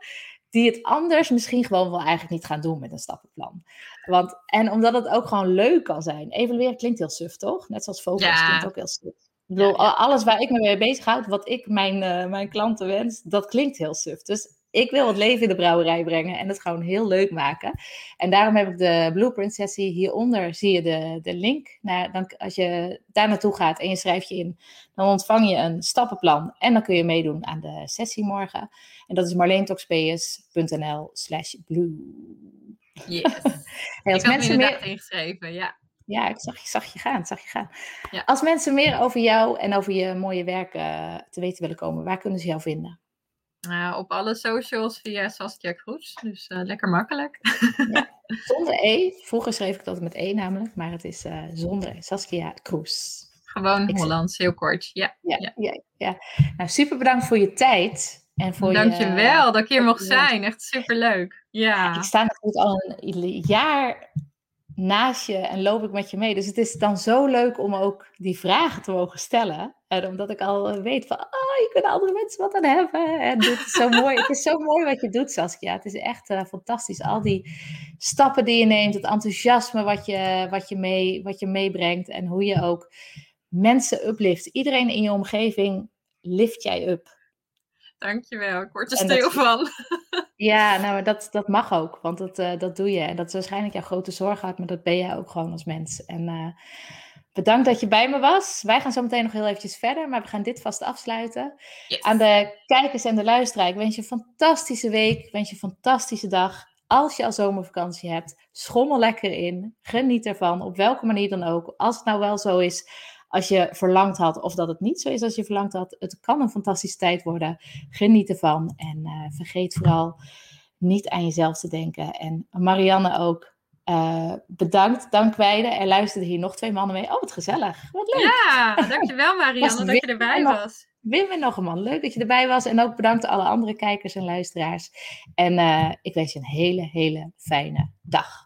die het anders misschien gewoon wel eigenlijk niet gaan doen met een stappenplan. Want, en omdat het ook gewoon leuk kan zijn. Evalueren klinkt heel suf, toch? Net zoals focus ja. klinkt ook heel suf. Ik bedoel, alles waar ik me mee bezighoud, wat ik mijn, uh, mijn klanten wens, dat klinkt heel suf. Dus ik wil het leven in de brouwerij brengen en het gewoon heel leuk maken. En daarom heb ik de blueprint sessie. Hieronder zie je de, de link. Naar, dan, als je daar naartoe gaat en je schrijft je in, dan ontvang je een stappenplan. En dan kun je meedoen aan de sessie morgen. En dat is marleentoxps.nl slash blue. Yes. [LAUGHS] hey, als ik mensen meer ingeschreven, ja. Ja, ik zag, ik zag je gaan, zag je gaan. Ja. Als mensen meer over jou en over je mooie werk uh, te weten willen komen, waar kunnen ze jou vinden? Uh, op alle socials via Saskia Kroes, dus uh, lekker makkelijk. Ja, [LAUGHS] zonder E. Vroeger schreef ik dat met E namelijk, maar het is uh, zonder e. Saskia Kroes. Gewoon Hollands, heel kort. Ja, ja, ja. ja, ja. Nou, super bedankt voor je tijd. En voor Dankjewel je, dat ik hier mocht zijn. Echt super leuk. Ja. Ik sta natuurlijk al een jaar naast je en loop ik met je mee. Dus het is dan zo leuk om ook die vragen te mogen stellen. En omdat ik al weet van, oh, je kunt andere mensen wat aan hebben. En dit is zo mooi. het is zo mooi wat je doet, Saskia. Het is echt uh, fantastisch. Al die stappen die je neemt, het enthousiasme wat je, wat, je mee, wat je meebrengt. En hoe je ook mensen uplift. Iedereen in je omgeving lift jij up. Dankjewel, ik word er stil van. Ja, nou, dat, dat mag ook, want dat, uh, dat doe je. En dat is waarschijnlijk jouw grote zorg maar dat ben jij ook gewoon als mens. En uh, bedankt dat je bij me was. Wij gaan zo meteen nog heel eventjes verder, maar we gaan dit vast afsluiten. Yes. Aan de kijkers en de luisteraars, ik wens je een fantastische week, ik wens je een fantastische dag. Als je al zomervakantie hebt, schommel lekker in, geniet ervan, op welke manier dan ook. Als het nou wel zo is als je verlangd had of dat het niet zo is als je verlangd had. Het kan een fantastische tijd worden. Geniet ervan en uh, vergeet vooral niet aan jezelf te denken. En Marianne ook. Uh, bedankt, dankwijde. Er luisterden hier nog twee mannen mee. Oh, wat gezellig. Wat leuk. Ja, [LAUGHS] dankjewel Marianne dat je erbij was. Wim en nog een man, leuk dat je erbij was. En ook bedankt alle andere kijkers en luisteraars. En uh, ik wens je een hele, hele fijne dag.